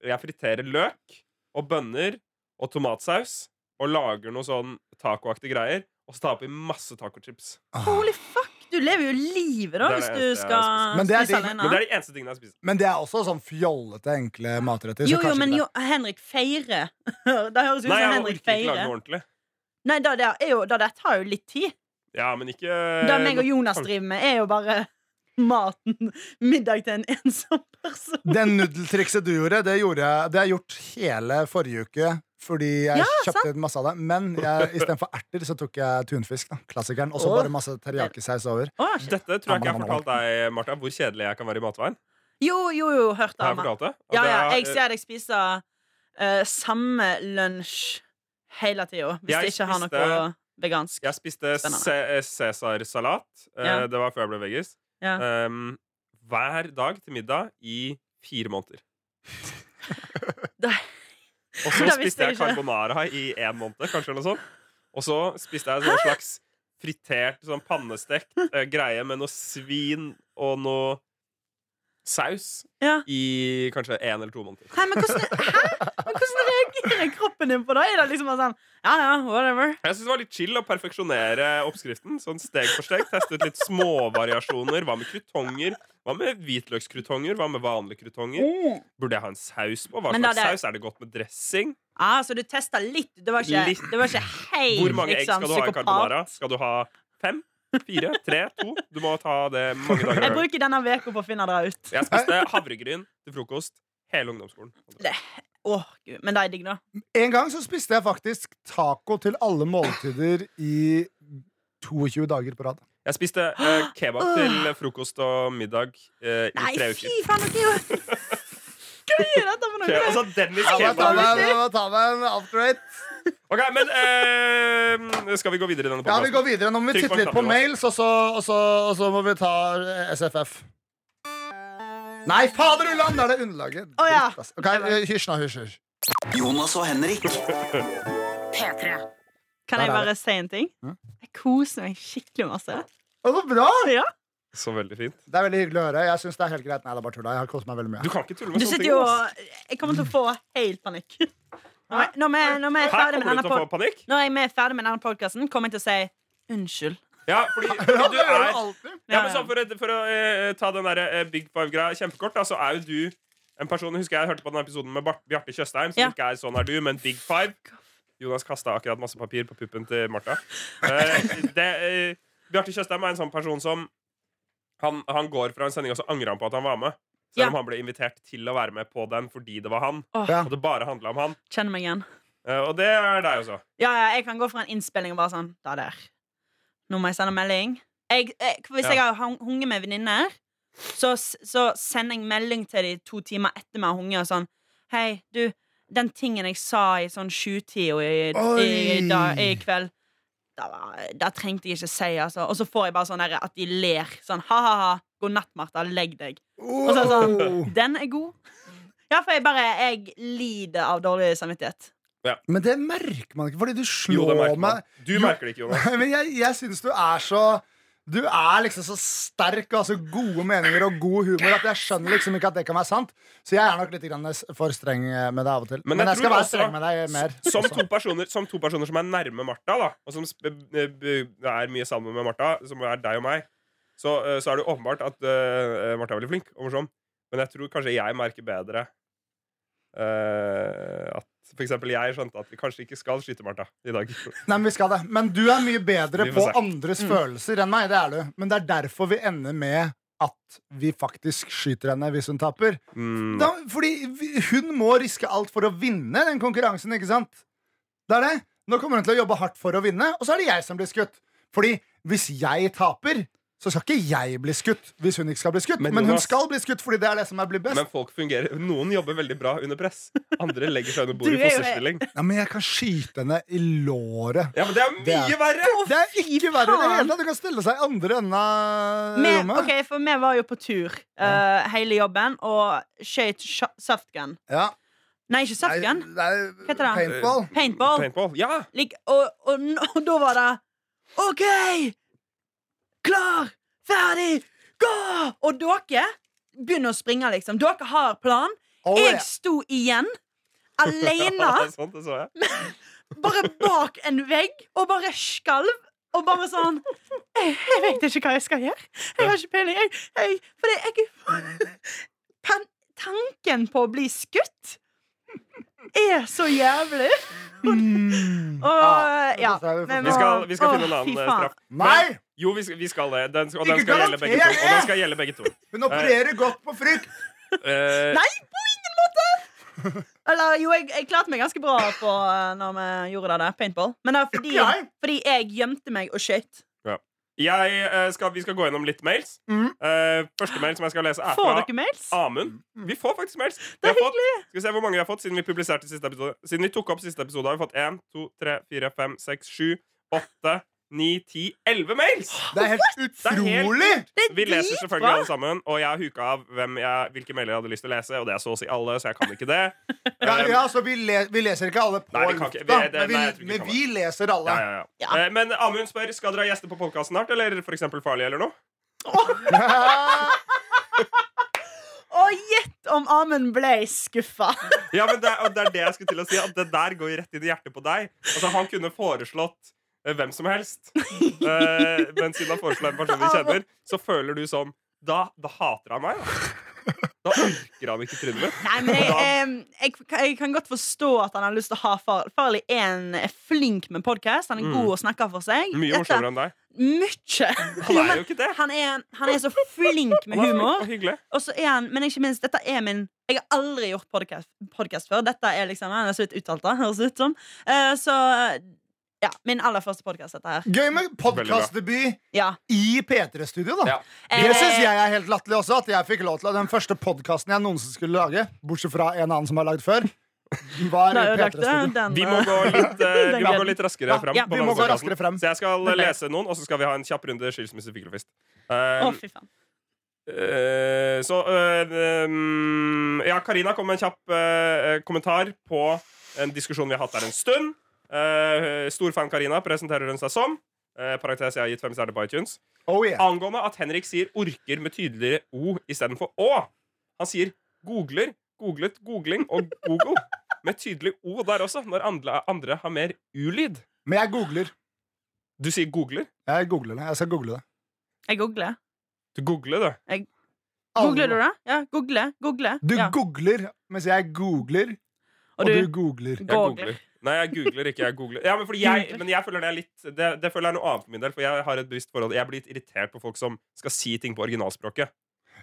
Jeg friterer løk og bønner og tomatsaus og lager noe sånn tacoaktige greier, og så tar jeg oppi masse tacochips. Holy fuck! Du lever jo livet, da, hvis du eneste skal har Men det spise de, alene. Men det er de eneste tingene jeg spiser. Men det er også sånn fjollete, enkle matretter. så Jo, jo, men jo, Henrik feirer. det høres ut Nei, som jeg Henrik orker ikke lage feirer. noe ordentlig. Nei, da, det, er jo, da, det tar jo litt tid. Ja, men ikke Det meg og Jonas driver med, er jo bare maten. Middag til en ensom person. det. Den nudeltrikset du gjorde, det gjorde jeg Det har jeg gjort hele forrige uke. Fordi jeg Ja, kjøpte masse av det. Men istedenfor erter så tok jeg tunfisk. da Klassikeren. Og så Åh. bare masse teriyaki-saus over. Å. Dette tror jeg ikke jeg har fortalt deg, Martha, hvor kjedelig jeg kan være i matveien. jo, jo, jo, hørt av jeg meg. det? Ja, ja, jeg ser deg spise uh, samme lunsj hele tida. Hvis Jeg ikke har noe vegansk. Jeg spiste ce- Cæsarsalat. Eh, Ja. Det var før jeg ble veggis. Ja. Um, hver dag til middag i fire måneder. Og så spiste jeg jeg carbonara i én måned, kanskje. eller noe sånt. Og så spiste jeg en sånn slags fritert, sånn pannestekt uh, greie med noe svin og noe saus Ja. i kanskje én eller to måneder. Hæ, men hvordan, hæ? Reagerer kroppen din på da? Er det liksom sånn Ja, ja, whatever. Jeg synes det var litt chill å perfeksjonere oppskriften. Sånn steg for steg. Teste ut litt småvariasjoner. Hva med krutonger? Hva med hvitløkskrutonger? Hva med vanlige krutonger? Burde jeg ha en saus på? Hva slags saus? Er det godt med dressing? Ah, så du testa litt? Det var ikke, Litt. det var ikke helt Hvor mange egg liksom, skal du ha i carbonara? Skal du ha fem? Fire? Tre? To? Du må ta det mange dager. Jeg bruker denne uka på å finne det ut. Jeg spiste havregryn til frokost hele ungdomsskolen. Åh, Gud, Men det er digg, da. En gang så spiste jeg faktisk taco til alle måltider i 22 dager på rad. Jeg spiste eh, kebab til frokost og middag eh, i Nei, tre fy faen, det er jo Hva er dette for Ke- noe? Altså Dennis Ja, må ta kebab. meg, jeg må ta meg en after eight. Ok, men eh, Skal vi gå videre i denne Ja, vi podcasten? går videre. Nå må vi Trykk på titte litt på knappen, da. mails, og så, og, så, og så må vi ta eh, SFF. Nei, fader ulland! Det er det underlaget. Oh, ja. Ok, Hysj nå, hysj. hysj. Jonas og Henrik. Kan jeg bare si en ting? Jeg koser meg skikkelig masse. Å, Så bra! Ja. Så veldig fint. Det er veldig hyggelig å høre. Jeg synes det er helt greit. Nei, det er bare tulla. Jeg har kost meg veldig mye. Du kan ikke tulle Du med sånne sitter ting. jo. Jeg kommer til å få helt panikk. Når vi når vi er ferdig med denne du til å få pod- når jeg er ferdig med denne podkasten, kommer jeg til å si unnskyld. Ja, fordi, fordi du er ja, men så for, å- for å eh, ta den der eh, Big Five-greia kjempekort, da, så er jo du en person Jeg husker jeg hørte på den episoden med Bart- Bjarte Tjøstheim, som Ja. ikke er sånn er du, men Big Five. Jonas kasta akkurat masse papir på puppen til Martha. Eh, det, eh, Bjarte Tjøstheim er en sånn person som han, han går fra en sending, og så angrer han på at han var med. Selv Ja. om han ble invitert til å være med på den fordi det var han. Åh, Ja. Og det bare handla om han. Kjenner meg igjen. Eh, og det er deg også. Ja, ja, jeg kan gå fra en innspilling og bare sånn Da der. Nå må jeg sende melding. Jeg, jeg, hvis jeg har hung- hunget med venninner, så, så sender jeg melding til de to timer etter vi har hunget og sånn Hei, du, den tingen jeg sa i sånn sjutida i, i, da, i kveld da, trengte jeg ikke si, altså. Og så får jeg bare sånn at de ler. Sånn ha-ha-ha. God natt, Martha. Legg deg. Og så sånn Den er god. Ja, for jeg bare Jeg lider av dårlig samvittighet. Men det merker man ikke, fordi du Jo, det slår merker meg man. Du Jo. merker det ikke, Jonas. Men jeg, jeg syns du er så Du er liksom så sterk og har så gode meninger og god humor at jeg skjønner liksom ikke at det kan være sant. Så jeg er nok litt grann for streng med deg av og til. Men Men, jeg jeg, skal være også- streng med deg mer. Som to, personer, som to personer som er nærme Martha, da, og som er mye sammen med Martha, som er deg og meg, så, eh, så er det åpenbart at uh, Martha er veldig flink og morsom. Men jeg tror kanskje jeg merker bedre uh, at for eksempel jeg skjønte at vi kanskje ikke skal skyte Martha i dag. Nei, men vi skal det. Men du er mye bedre på se. andres følelser enn meg. Det er du. Men det er derfor vi ender med at vi faktisk skyter henne hvis hun taper. Mm. Da, fordi hun må riske alt for å vinne den konkurransen, ikke sant? Det er det. Nå kommer hun til å jobbe hardt for å vinne, og så er det jeg som blir skutt. Fordi hvis jeg taper, så skal ikke jeg bli skutt hvis hun ikke skal bli skutt. Men Men, hun skal bli skutt fordi det er det som er blitt best. Men folk fungerer Noen jobber veldig bra under press. Andre legger seg under bordet i er fosterstilling. Ja, men jeg kan skyte henne i låret. Ja, men det er Det er- mye verre! Det er ikke verre i det hele tatt. Du kan stille seg i andre enden av rommet. ok, for vi var jo på tur uh, hele jobben og skøyt softgun. Ja. Nei, ikke er Hva heter det? paintball. Paintball. Paintball. Ja! Like, og, og, og, og da var det OK! Klar! Ferdig! Gå! Og dere begynner å springe, liksom. Dere har plan. Oh, Jeg sto igjen. Alene. sånn, så bare bak en vegg og bare skalv. Og bare sånn jeg, jeg vet ikke hva jeg skal gjøre. Jeg har ikke peiling. Jeg, jeg, fordi jeg Tanken på å bli skutt er så jævlig. Mm. Og ja. jo men- Vi skal, vi skal finne en annen fy eh, straff. Nei! Jo, vi skal, vi skal det. Den, og den skal gjelde begge to. Og den skal gjelde begge to. Hun opererer godt på frykt. Uh, Nei, på ingen måte! Eller jo, jeg, jeg klarte meg ganske bra på eh, når vi gjorde det der, paintball. Men det var fordi, fordi jeg gjemte meg og skøyt. Ja. skal, vi skal gå gjennom litt mails. Mm. Uh, første mail som jeg skal lese, er Får fra dere mails? Amund. Vi får faktisk mails. Det er har fått, skal vi se hvor mange vi har fått siden vi publiserte siste episode. Siden vi tok opp siste episode, har vi fått 1, 2, 3, 4, 5, 6, 7, 8, 9, 10, 11 mails! Det er helt Det er helt utrolig! Vi leser selvfølgelig alle sammen, og jeg har huka av hvem jeg, hvilke mailer jeg hadde lyst til å lese, og det er så å si alle, så jeg kan ikke det. Ja, Um, ja, så vi, le vi leser ikke alle på Nei, lufta, men, vi, nei, vi men vi leser alle. Ja, ja, ja. Ja. Eh, Men Amund spør skal dere ha gjester på podkasten snart, eller eksempel Farlig eller noe. Og gjett om Amund ble skuffa. Ja, men det, det er det jeg skulle til å si, at det der går rett inn i hjertet på deg. Altså, Han kunne foreslått hvem som helst, Uh, men siden han foreslår en person vi kjenner, så føler du sånn Da, da hater han meg, da. Da orker han ikke trynet mitt. Nei, men jeg, eh, jeg, jeg kan godt forstå at han har lyst til å ha Far- Farley. En er flink med podkast. Han er Mm. god å snakke for seg. Mye morsommere enn deg. Mye. Han er jo ikke det. Han er, han er så flink med humor. og. Og så er han, men ikke minst, dette er min Jeg har aldri gjort podcast, podcast før. Dette er liksom Han er så vidt uttalt, da, høres ut som. Uh, så ja, min aller første podkast, dette her. Gøy med podkastdebut Ja. i P3-studio, da. Ja. Eh, Det syns jeg er helt latterlig også. At jeg fikk lov til å Den første podkasten jeg noensinne skulle lage, bortsett fra en annen som har lagd før, var Nei, i P3-studio. den Vi må eh, gå litt, uh, vi må gå litt raskere Ja, fram. ja, vi må gå raskere frem. Så jeg skal lese noen, og så skal vi ha en kjapp runde skilsmisse-fiklefist. Eh, Å, fy faen. Eh, så eh, um, Ja, Karina kom med en kjapp eh, kommentar på en diskusjon vi har hatt der en stund. Uh, Storfan Karina presenterer hun seg som. Uh, parentes, jeg har gitt fem stjerner på iTunes. Oh, yeah. Angående at Henrik sier 'orker' med tydeligere O istedenfor Å. Han sier 'googler', 'googlet', 'googling' og 'google' med tydelig O der også, når andre, andre har mer U-lyd. Men jeg googler. Du sier 'googler'. Jeg googler det. Jeg skal google det. Jeg googler. Du googler, du. Googler du det? Ja, google. google. Du ja. googler mens jeg googler, og, Og du, du- googler. Jeg Googler. Nei, jeg googler ikke. Jeg googler. Ja, men, fordi jeg, men jeg føler det er litt det, det føler jeg er noe annet for min del. For jeg har et bevisst forhold Jeg blir litt irritert på folk som skal si ting på originalspråket.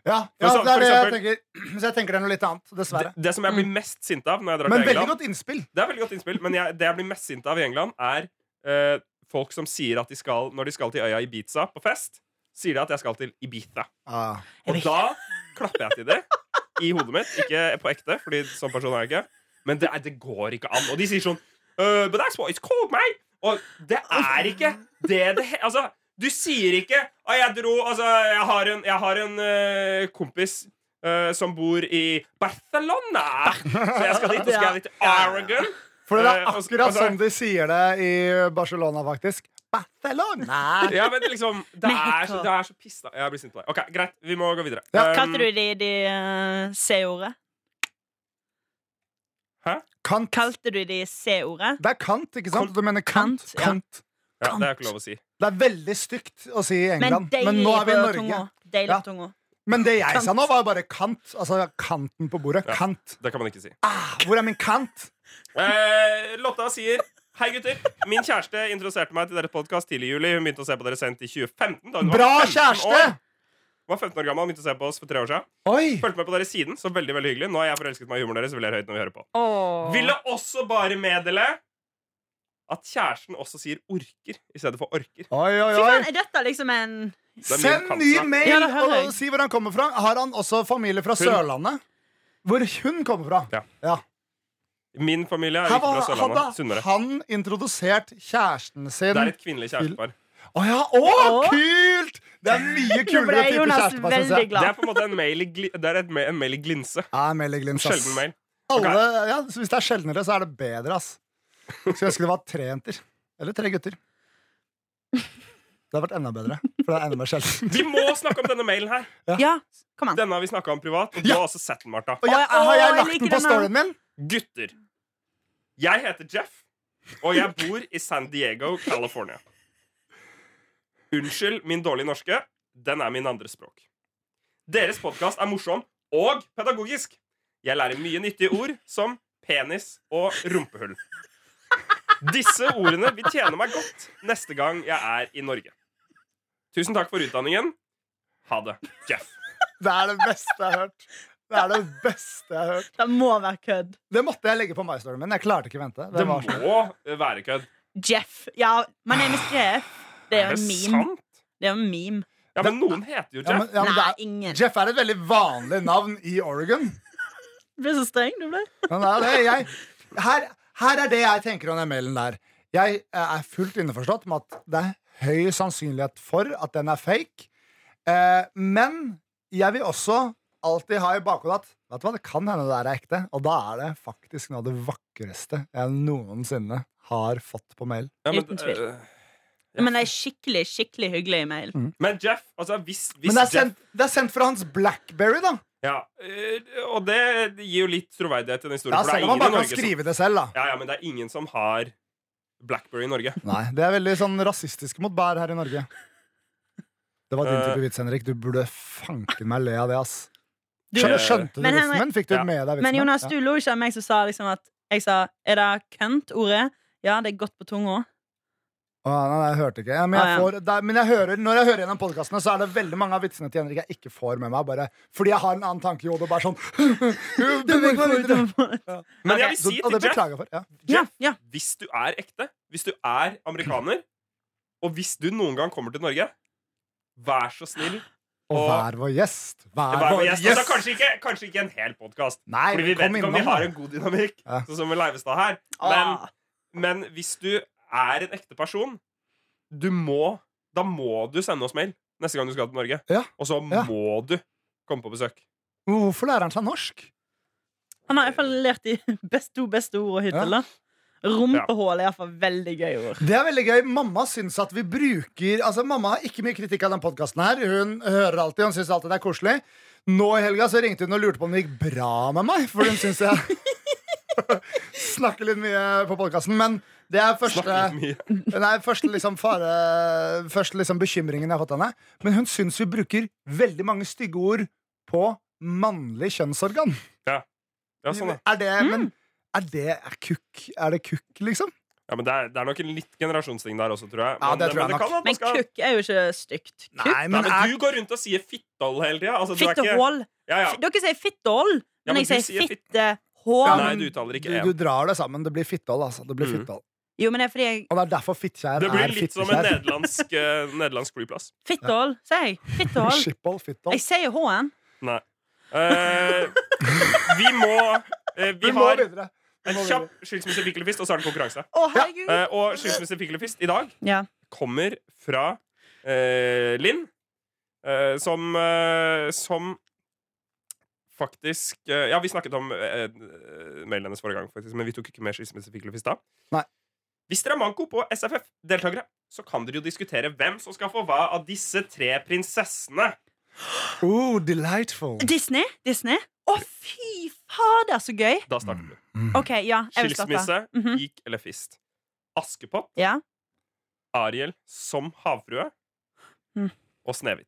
Ja, ja så- det er for det jeg tenker. Så jeg tenker det er noe litt annet. Dessverre. det som jeg blir mest sint av når jeg drar Men til veldig England godt innspill. Det er veldig godt innspill, men jeg, det jeg blir mest sint av i England, er uh, folk som sier at de skal når de skal til øya Ibiza på fest, sier de at jeg skal til Ibiza. Ah. Og da klapper jeg til dem i hodet mitt. Ikke på ekte, Fordi sånn person er jeg ikke. Men det, det går ikke an. Og de sier sånn «Uh, But that's what it's called, mate. Og det er ikke det det he- Altså, du sier ikke Og jeg dro Altså, jeg har en, jeg har en uh, kompis uh, som bor i Barcelona. Så jeg skal dit, og skal jeg dit Aragon. For det er akkurat og så- sånn de sier det i Barcelona, faktisk. Barcelona! Ja, men liksom Det er så, det er så pissa. Jeg blir sint på deg. Ok, Greit, vi må gå videre. Ja. Um, Kalte du de, de uh, C-ordet? Kant. Kalte du de C-ordet? Det er kant, ikke sant? Du mener kant? Kant, ja. Kant. ja, det er ikke lov å si. Det er veldig stygt å si i England. Men, deilig nå er vi i Norge. Deilig Ja. på tunga. Men det jeg Kant. sa nå, var bare kant. Altså kanten på bordet. Ja. Kant. Det kan man ikke si. Ah, hvor er min kant? Eh, Lotta sier Hei gutter, min kjæreste introduserte meg til deres podkast tidlig i juli. Hun begynte å se på dere sendt i 2015. Da Bra 15 kjæreste! År. Hun var 15 år gammel, og begynte å se på oss for tre år siden. Oi! Fulgte med på dere siden, så veldig veldig hyggelig. Nå har jeg forelsket meg i humoren deres. vil ler høyt når vi hører på. Åh. Ville også bare meddele at kjæresten også sier orker i stedet for orker. Oi, oi, Fy oi. faen, er dette liksom en er Send ny mail Ja, det hører jeg. og si hvor han kommer fra. Har han også familie fra Sørlandet? Hvor hun kommer fra? Ja. Ja. Min familie er Her ikke fra Sørlandet. hadde Sunnmøre. han introdusert kjæresten sin Det er et kvinnelig kjærestepar. Å ja, å, Å. kult! Det er mye kulere type veldig. Det er på en måte en mail i, gli det er et en mail i glinse. Ja, Melly Glims, ass. Sjelden mail. Alle, ja, så hvis det er sjeldnere, så er det bedre, ass. Så jeg ønske det var tre jenter. Eller tre gutter. Det hadde vært enda bedre, for det er enda mer sjelden. Vi må snakke om denne mailen her. Ja, kom an. Denne har vi snakka om privat, og du Ja. har også sett den, Martha. Og jeg, Å, har jeg lagt den på storyen min? Gutter. Jeg heter Jeff, og jeg bor i San Diego, California. Unnskyld min dårlige norske. Den er min andre språk. Deres podkast er morsom og pedagogisk. Jeg lærer mye nyttige ord som penis og rumpehull. Disse ordene vil tjene meg godt neste gang jeg er i Norge. Tusen takk for utdanningen. Ha det, Jeff. Det er det beste jeg har hørt. Det er det beste jeg har hørt. Det må være kødd. Det måtte jeg legge på my Story, men Jeg klarte ikke å vente. Det Det var må være kødd. Jeff. Ja, my name is Jeff. Det er Er jo en meme. sant? Det er jo en meme. Ja, men noen heter jo Ja, men, Jeff. ja, men Nei, er, ingen. Jeff er et veldig vanlig navn i Oregon. Du ble så streng, du ble. Men det er det. Jeg, her, her er det jeg tenker om den mailen der. Jeg er fullt innforstått med at det er høy sannsynlighet for at den er fake. Eh, men jeg vil også alltid ha i bakhodet at Vet du hva, det kan hende det der er ekte. Og da er det faktisk noe av det vakreste jeg noensinne har fått på mail. Ja, men, Uten tvil. øh, Men det er skikkelig skikkelig hyggelig i mail. men Jeff, altså hvis, hvis Men det er, Jeff sendt, det er sendt fra hans Blackberry, da. ja, øh, Og det gir jo litt troverdighet til den historien. Ja, for det er selv om man bare kan skrive som, det selv, da. ja, ja, men det er ingen som har Blackberry i Norge. Nei, det er veldig sånn rasistisk mot bær her i Norge. Det var din Eh. type vits, Henrik. Du burde fanken meg le av det, ass. Du- Skjønte, skjønte du Men vitsen min? Fikk du Ja. med deg vitsen Men? Jonas, du lo ikke av meg som sa liksom at jeg sa Er det kønt-ordet? Ja, det er godt på tunga. Å, nei, nei, jeg hørte ikke. Ja, men, jeg Ah, ja. får, er- men jeg hører, når jeg hører gjennom podkastene, så er det veldig mange av vitsene til Henrik jeg ikke får med meg. Bare fordi jeg har en annen tanke i hodet. Bare sånn videre. Men jeg vil si til Jeff. Ja. Ja, Jeff, hvis du er ekte, hvis du er amerikaner, og hvis du noen gang kommer til Norge, vær så snill Og Og- vær vår gjest. Vær vår gjest. gjest. Altså, kanskje, ikke, kanskje ikke en hel podkast. Fordi vi vet ikke om vi har en god dynamikk, Ja. sånn som med Leivestad her. Men, Ah. men hvis du er en ekte person, du må Da må du sende oss mail neste gang du skal til Norge. Ja. Og så Ja. må du komme på besøk. Hvorfor lærer han seg norsk? Han har iallfall lært de beste, beste ordene hittil. Ja. Rumpehull er iallfall veldig gøy ord. Det er veldig gøy. Mamma syns at vi bruker Altså, mamma har ikke mye kritikk av den podkasten her. Hun hører alltid, hun syns alltid det er koselig. Nå i helga så ringte hun og lurte på om det gikk bra med meg, for hun syns jeg snakker litt mye på podkasten. Men det er første. Nei, første liksom fare Første liksom bekymringen jeg har fått av henne. Men hun syns vi bruker veldig mange stygge ord på mannlig kjønnsorgan. Ja, sånn, det. Er det Men er det er kukk? Er det kukk, liksom? ja, men det er, det er nok en litt generasjonsting der også, tror jeg. Ja, det tror jeg men nok. kan Men skal- kukk er jo ikke stygt. Kukk? Nei, Nei, men men er du går rundt og sier fittehål hele tida. Altså, du er ikke- ja, ja. Dere sier fittehull, Ja, men men jeg sier fittehål. fitt- Ja, Nei, du uttaler ikke du, en. du drar det sammen. Det blir fittehål, altså. Det blir mm. fittoll. Jo, men det er fordi jeg Og det er derfor fittkjær Det blir litt som en nederlandsk, uh, nederlandsk flyplass. Fittehull, sier jeg. Fittehull. Skippoll, fittoll. Jeg sier H-en. Nei. Eh, vi må eh, Vi Vi må har videre. En kjapp videre. skilsmisse fikkelfist, og så er det konkurranse. Å, herregud. Eh, og skilsmisse fikkelfist i dag Ja. kommer fra eh, Linn, eh, som eh, Som faktisk eh, Ja, vi snakket om eh, mailen hennes forrige gang, faktisk, men vi tok ikke med skilsmisse fikkelfist da. Nei. Hvis dere har manko på SFF-deltakere, så kan dere jo diskutere hvem som skal få hva av disse tre prinsessene. Oh, delightful. Disney? Disney? Å, fy fader, så gøy! Da starter vi. OK, ja. Jeg vil starte. Skilsmisse, Mhm. gik eller fist. Askepott, Ja. Ariel som havfrue Mm. og Snehvit.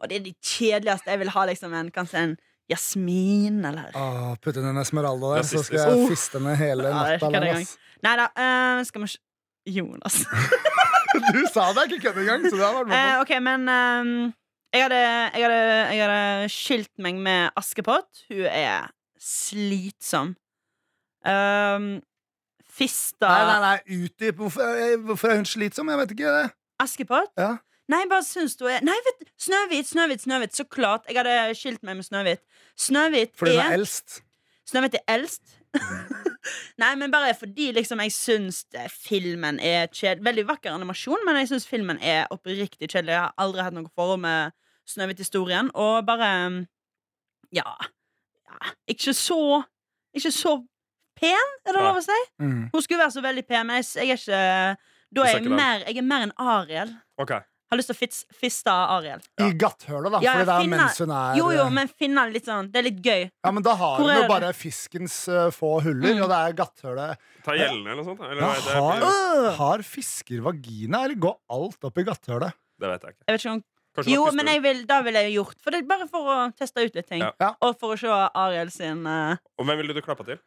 Og det er de kjedeligste. Jeg vil ha liksom en, kanskje en jasmin, eller Åh, Putt inn en Esmeralda der, så skal jeg fiste ned hele Ja, natta. lang, Nei da. uh, skal vi se Jonas. Du sa det ikke kødd engang, så det har vært Eh. OK, men um, jeg, hadde, jeg, hadde, jeg hadde skilt meg med Askepott. Hun er slitsom. Um, Fista Nei, nei, nei, utdyp. Hvorfor, eh, hvorfor er hun slitsom? Jeg vet ikke det. Askepott? Ja. Nei, bare syns du er Nei, vet du, Snøhvit, Snøhvit, Snøhvit. Så klart. Jeg hadde skilt meg med Snøhvit. Snøhvit Fordi hun er eldst. Snøhvit er eldst. Nei, men bare fordi liksom jeg syns filmen er kjedelig. Veldig vakker animasjon, men jeg syns filmen er oppriktig kjedelig. Jeg har aldri hatt noe forhold med Snøhvit-historien, og bare Ja. ja. Ikke så Ikke så pen, er det lov å si? Mm. Hun skulle være så veldig pen, men jeg, jeg er ikke Da er jeg mer, jeg er mer en Ariel. Ok. Har lyst til å fits, fiste Ariel. Ja. I gatthølet, da. Ja, fordi det er finner, mens hun er Jo, jo, men finne litt sånn Det er litt gøy. Ja, men da har hun jo bare fiskens uh, få huller, Mm. og det er gatthølet. Ta gjellene eller noe sånt? Eller, Ja, det, har, blir- har fisker vagina, eller går alt opp i gatthølet? det vet jeg ikke. Jeg vet ikke om Kanskje Jo, men vil, da ville jeg gjort For det bare for å teste ut litt ting. Ja. Og for å se Ariel sin uh... Og hvem ville du klappa til?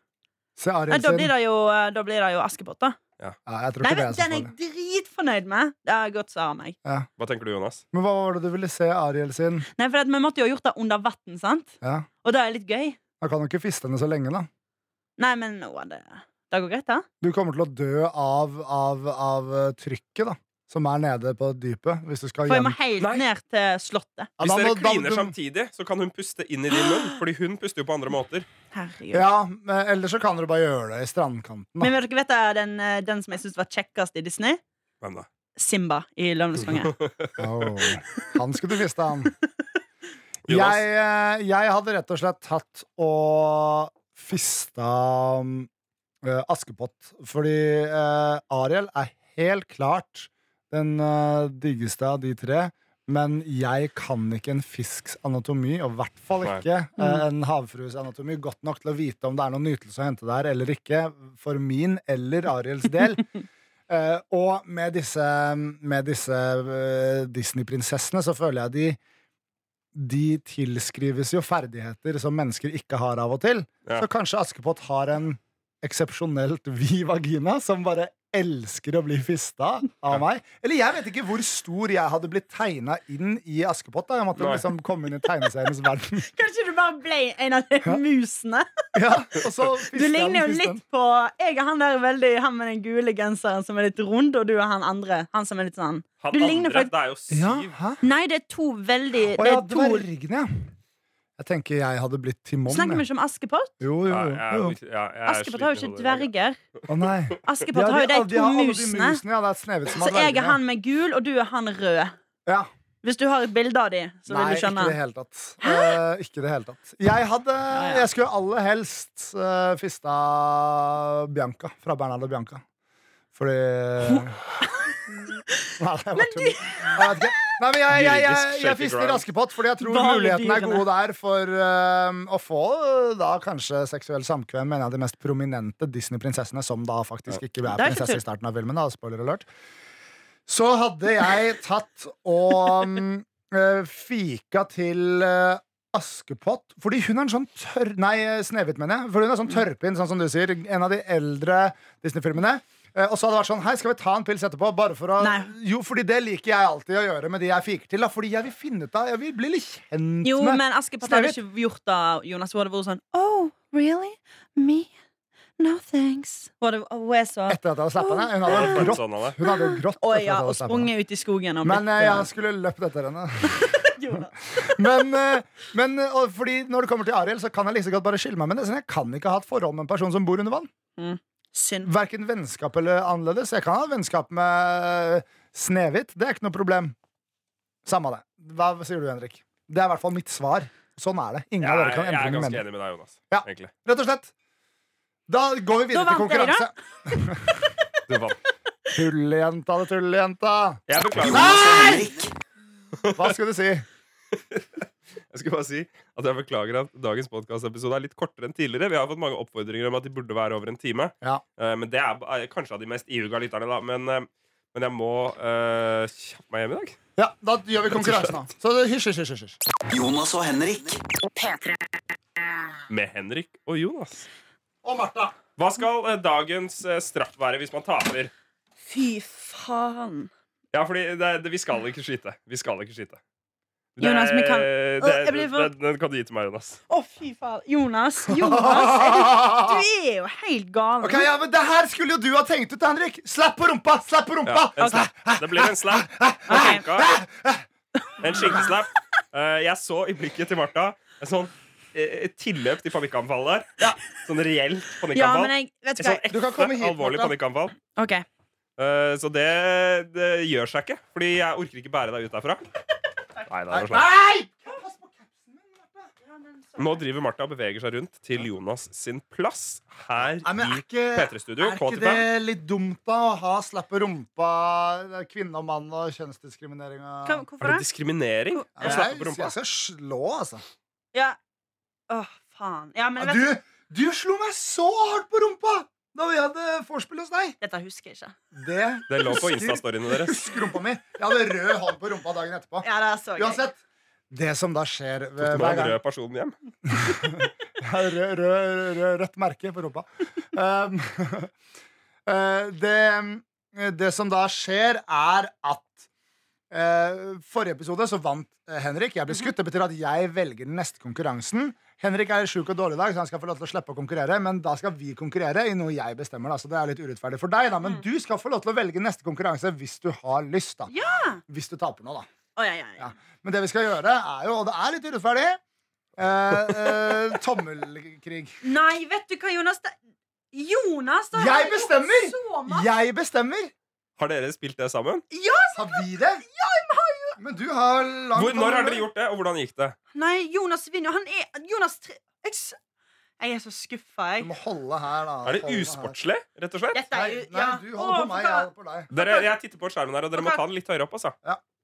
Se Ariel sin. da, blir det jo, eh, da blir det jo Askepott, da. Ja, jeg tror Nei, ikke det men er så Den er farlig. jeg dritfornøyd med. Det har gått så av meg. Hva tenker du, Jonas? Men hva var det du ville se Ariel sin? Nei, for at Vi måtte jo ha gjort det under vann, sant? Ja. Og det er litt gøy. Jeg kan jo ikke fiste henne så lenge, da. Nei, men nå er det Det går greit, da. Du kommer til å dø av, av, av eh, trykket, da. Som er nede på dypet. Hvis du skal For jeg må helt Nei. ned til slottet. Ja, Hvis da dere da må kliner du- samtidig, så kan hun puste inn i din munn. Fordi hun puster jo på andre måter. Herregud. Ja, men ellers så kan dere bare gjøre det i strandkanten. Da. Men vil dere vite den, eh, den som jeg syns var kjekkest i Disney? Hvem da? Simba i Løvenes konge. Åh, han skulle du fiste, han. Jonas? Jeg, eh, jeg hadde rett og slett tatt og fista eh, Askepott. Fordi eh, Ariel er helt klart den uh, diggeste av de tre. Men jeg kan ikke en fisks anatomi, og i hvert fall ikke mm. en havfrues anatomi, godt nok til å vite om det er noen nytelse å hente der eller ikke, for min eller Ariels del. uh, og med disse, med disse uh, Disney-prinsessene så føler jeg de De tilskrives jo ferdigheter som mennesker ikke har av og til. Ja. Så kanskje Askepott har en eksepsjonelt vid vagina som bare elsker å bli fista av meg. Eller jeg vet ikke hvor stor jeg hadde blitt tegna inn i Askepott. da Jeg måtte Nei. liksom komme inn i tegneserienes verden. Kanskje du bare ble en av de musene? Ja, og så Du ligner jo litt på Jeg er han der veldig Han med den gule genseren som er litt rund, og du er han andre. Han som er litt sånn Han Du andre, faktisk- det er jo syv. Ja. Nei, det er to veldig Å Det ja, er dvergene, ja. Jeg tenker jeg hadde blitt Timon. Snakker vi ikke om Askepott? Jo, jo, jo. Askepott har jo ikke dverger. Å nei. Askepott Ja, har jo de de to musene. musene. Ja, det er Snehvit som Så har jeg er han med gul, og du er han rød. Ja. Hvis du har et bilde av de, så vil Nei, du ikke i skjønne. det hele tatt. Uh, ikke det hele tatt. Jeg hadde. Jeg skulle aller helst uh, fista Bianca fra Bernhard og Bianca. Fordi Nei. Jeg vet ikke. Nei, men jeg, jeg, jeg, jeg fister. Askepott, fordi jeg tror mulighetene muligheten er gode der for eh, å få eh, da kanskje seksuell samkvem med en av de mest prominente Disney-prinsessene, som da faktisk ikke er prinsesse i starten av filmen. Da, spoiler alert. Så hadde jeg tatt og eh, fika til uh, Askepott. Fordi hun er en sånn tørr Nei, Snehvit, mener jeg. For hun er sånn tørrpinn, sånn som du sier. En av de eldre Disney-filmene. Eh, og så hadde det vært sånn Hei, skal vi ta en pils etterpå? Bare for å Nei. Jo, fordi det liker jeg alltid å gjøre med de jeg fiker til. Da, fordi jeg vil finne ut av Jeg vil bli litt kjent Jo, med men Askepott hadde ikke gjort det, Jonas. Hun hadde vært sånn Oh, really? Me? No thanks. Hun hadde- er så Etter at jeg hadde slappa henne. Hun hadde jo grått. sånn. Hun hadde grått jeg ja, hadde og sprunget ut i skogen og Men blitt, eh, eh, jeg skulle løpt etter henne. Men, men og fordi når det kommer til Ariel, så kan jeg like så godt bare skille meg med det. Så jeg kan ikke ha et forhold med en person som bor under vann. Synd. Verken vennskap eller annerledes. Jeg kan ha vennskap med Snehvit. Det er ikke noe problem. Samme det. Hva sier du, Henrik? Det er i hvert fall mitt svar. Sånn er det. Ingen av dere kan jeg er ganske enig med deg, Jonas. Ja. Egentlig. Rett og slett. Da går vi videre Da til vant konkurranse. Du vant. Tullejenta, det tullejenta. Jeg beklager. Jonas og Henrik. Hva skal du si? Jeg skulle bare si at jeg beklager at dagens podkastepisode er litt kortere enn tidligere. Vi har fått mange oppfordringer om at de burde være over en time. Ja. Uh, men det er ba- kanskje av de mest ihuga lytterne, da. Men, uh, men jeg må uh, kjappe meg hjem i dag. Ja, Da gjør vi konkurransen, da. Så hysj, hysj, hysj. Jonas og Henrik. Med Henrik og Jonas. Og Martha. Hva skal dagens straff være hvis man taper? Fy faen. Ja, fordi det, det, vi skal ikke skyte. Vi skal ikke skyte. Jonas, vi kan- det- jeg blir for- den, den kan du gi til meg, Jonas. Å, fy faen. Jonas, Jonas er du, du er jo helt gal. Ok, ja, men Det her skulle jo du ha tenkt ut, Henrik. Slapp på rumpa! Slapp på rumpa! Ja, en slap. Det blir en slapp. En skinka. En skinkeslapp. Eh, jeg så i blikket til Martha en sånn eh, et tilløp til panikkanfall der. Sånn reelt Ja, panikkanfall. men jeg Vet Et sånn Du ekte, alvorlig panikkanfall. OK. Eh, så det, det gjør seg ikke, fordi jeg orker ikke bære deg ut derfra. Nei, det slett. Nei! Nå driver Martha og beveger seg rundt til Jonas sin plass her Nei, men i er ikke, P3-studio. er ikke det litt dumt da å ha slappe rumpa, kvinne og mann og kjønnsdiskriminering? og- Kan, Er hvorfor det det? diskriminering å slappe på rumpa? jeg skal slå, altså. Ja. Åh, faen. Ja, men vet Du, du slo meg så hardt på rumpa da vi hadde vorspiel hos deg. Dette husker jeg ikke. Det Det lå på Insta-storyene deres. Husker rumpa mi. Jeg hadde rød hånd på rumpa dagen etterpå. Ja, det er så gøy. Uansett. Det som da skjer Tok du med gang den røde personen hjem? Rød, rød, rød, rødt merke på rumpa. Um, eh, det, det som da skjer, er at uh, Forrige episode så vant eh, Henrik. Jeg ble skutt. Det betyr at jeg velger den neste konkurransen. Henrik er sjuk og dårlig i dag, så han skal få lov til å slippe å konkurrere. Men da skal vi konkurrere i noe jeg bestemmer. Da, så det er litt urettferdig for deg. Da. Men du skal få lov til å velge neste konkurranse hvis du har lyst. Da. Ja! Hvis du taper nå, da. Oh, ja, ja, ja. Ja. Men det vi skal gjøre, er jo, og det er litt urettferdig eh, eh, Tommelkrig. Nei, vet du hva, Jonas? Det... Jonas, da Jeg gjort bestemmer! så Jeg bestemmer! Har dere spilt det sammen? Ja, Har vi det? Men du har langt Hvor, når har dere gjort det, og hvordan gikk det? Nei, Jonas vinner. Han er Jonas tre... jeg, jeg er så skuffa, Du må holde her, da. Er det usportslig, rett og slett? Dette Nei, er nei, ja. du holder Å, på meg, jeg holder på deg. Dere, jeg titter på skjermen her, og dere må ta den litt høyere opp. altså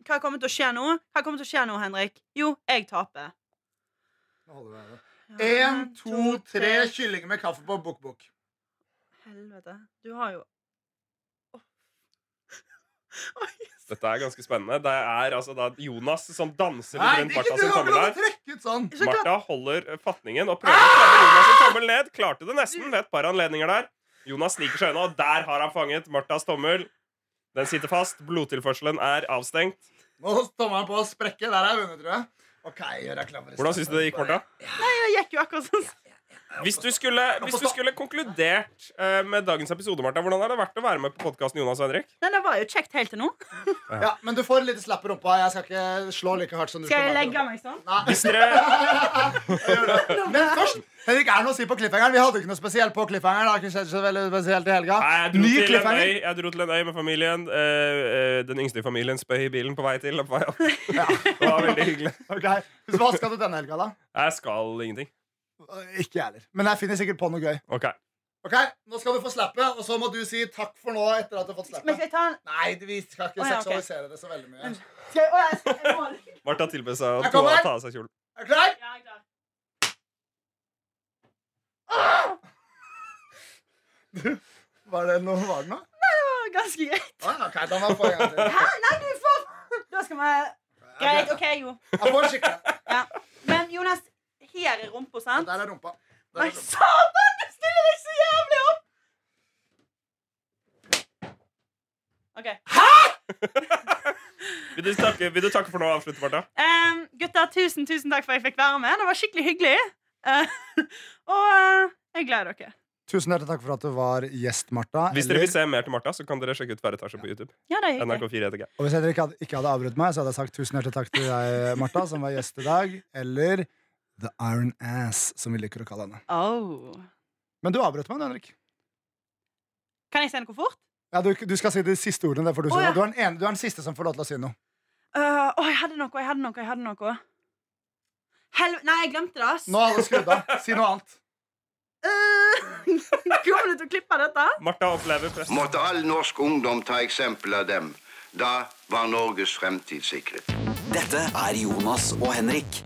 Hva kommer til å skje nå? Hva kommer til å skje nå, Henrik? Jo, jeg taper. Nå holder vi her. En, to, tre kyllinger med kaffe på bok-bok. Helvete. Du har jo Åh. Dette er ganske spennende. Det er altså da Jonas som danser Nei, rundt Martha sin tommel her. sånn. Martha holder fatningen og prøver å klemme Jonas sin tommel ned. Klarte det nesten ved et par anledninger der. Jonas sniker seg unna, og der har han fanget Marthas tommel. Den sitter fast. Blodtilførselen er avstengt. Nå står tommelen på å sprekke. Der er jeg vunnet, tror jeg. Ok, gjør jeg klar Hvordan syns du det gikk, Martha? Det gikk jo akkurat sånn. Hvis du skulle, hvis du skulle konkludert eh, med dagens episode, Martha, hvordan har det vært å være med på podkasten Jonas og Henrik? Nei, det var jo kjekt helt til nå. Ja, Men du får en liten slapp i rumpa. Jeg skal ikke slå like hardt som du Skal jeg legge meg sånn? Nei. Hvis dere Men først, Henrik, er det noe å si på cliffhangeren? Vi hadde ikke noe spesielt på cliffhangeren. Det har ikke skjedd så veldig spesielt i helga. Nei, jeg, dro Ny til en cliffhanger. øy, jeg dro til en øy med familien. Eh, eh, den yngste i familien spøy i bilen på vei til. og På vei opp. Ja. Det var veldig hyggelig. Ok, så Hva skal du denne helga, da? Jeg skal ingenting. Ikke jeg heller. Men jeg finner sikkert på noe gøy. Ok Ok, Nå skal du få slappe, og så må du si takk for nå etter at du har fått Men skal jeg ta en Nei, vi skal ikke oh, ja, ok. seksualisere det så veldig mye. skal jeg, Oh, jeg, jeg. Martha tilbød seg å ta, ta av seg kjolen. Er du klar? Ja, jeg er klar. Du, Var det noe? Var det noe? Det var ganske greit. Ah, ok, da må jeg få en gang til. Hæ? Nei, du får Da skal vi Greit, OK, jo. Jeg får skikkelig. Ja. Men Jonas, her er rumpa, sant? Der er rumpa. Der Nei, er satan! Du stiller deg så jævlig opp! OK. Vil du takke, vil du takke for nå og avslutte, Martha? Um, gutter, tusen, tusen takk for at jeg fikk være med. Det var skikkelig hyggelig. Uh, og uh, jeg gleder dere. Tusen hjertelig takk for at du var gjest, Martha. Hvis dere vil se mer til Martha, så kan dere sjekke ut Hver etasje på YouTube. Ja, det er. NRK4 ETG. Og hvis dere ikke hadde, ikke hadde avbrutt meg, så hadde jeg sagt tusen hjertelig takk til deg, Martha, som var gjest i dag. Eller The Iron Ass, som vi liker å kalle henne. Oh. Men du avbrøt meg, Henrik. Kan jeg si noe fort? Ja, du, du skal si de siste ordene. Det får du, oh, ja. du, er den ene, du er den siste som får lov til å si noe. Uh, oh, jeg hadde noe, jeg hadde noe, jeg hadde noe. Hel Nei, jeg glemte det. ass. Nå har alle skrudd av. Si noe annet. Uh, Kommer du til å klippe dette? Martha opplever press. Måtte all norsk ungdom ta eksempel av dem. Da var Norges fremtid sikret. Dette er Jonas og Henrik.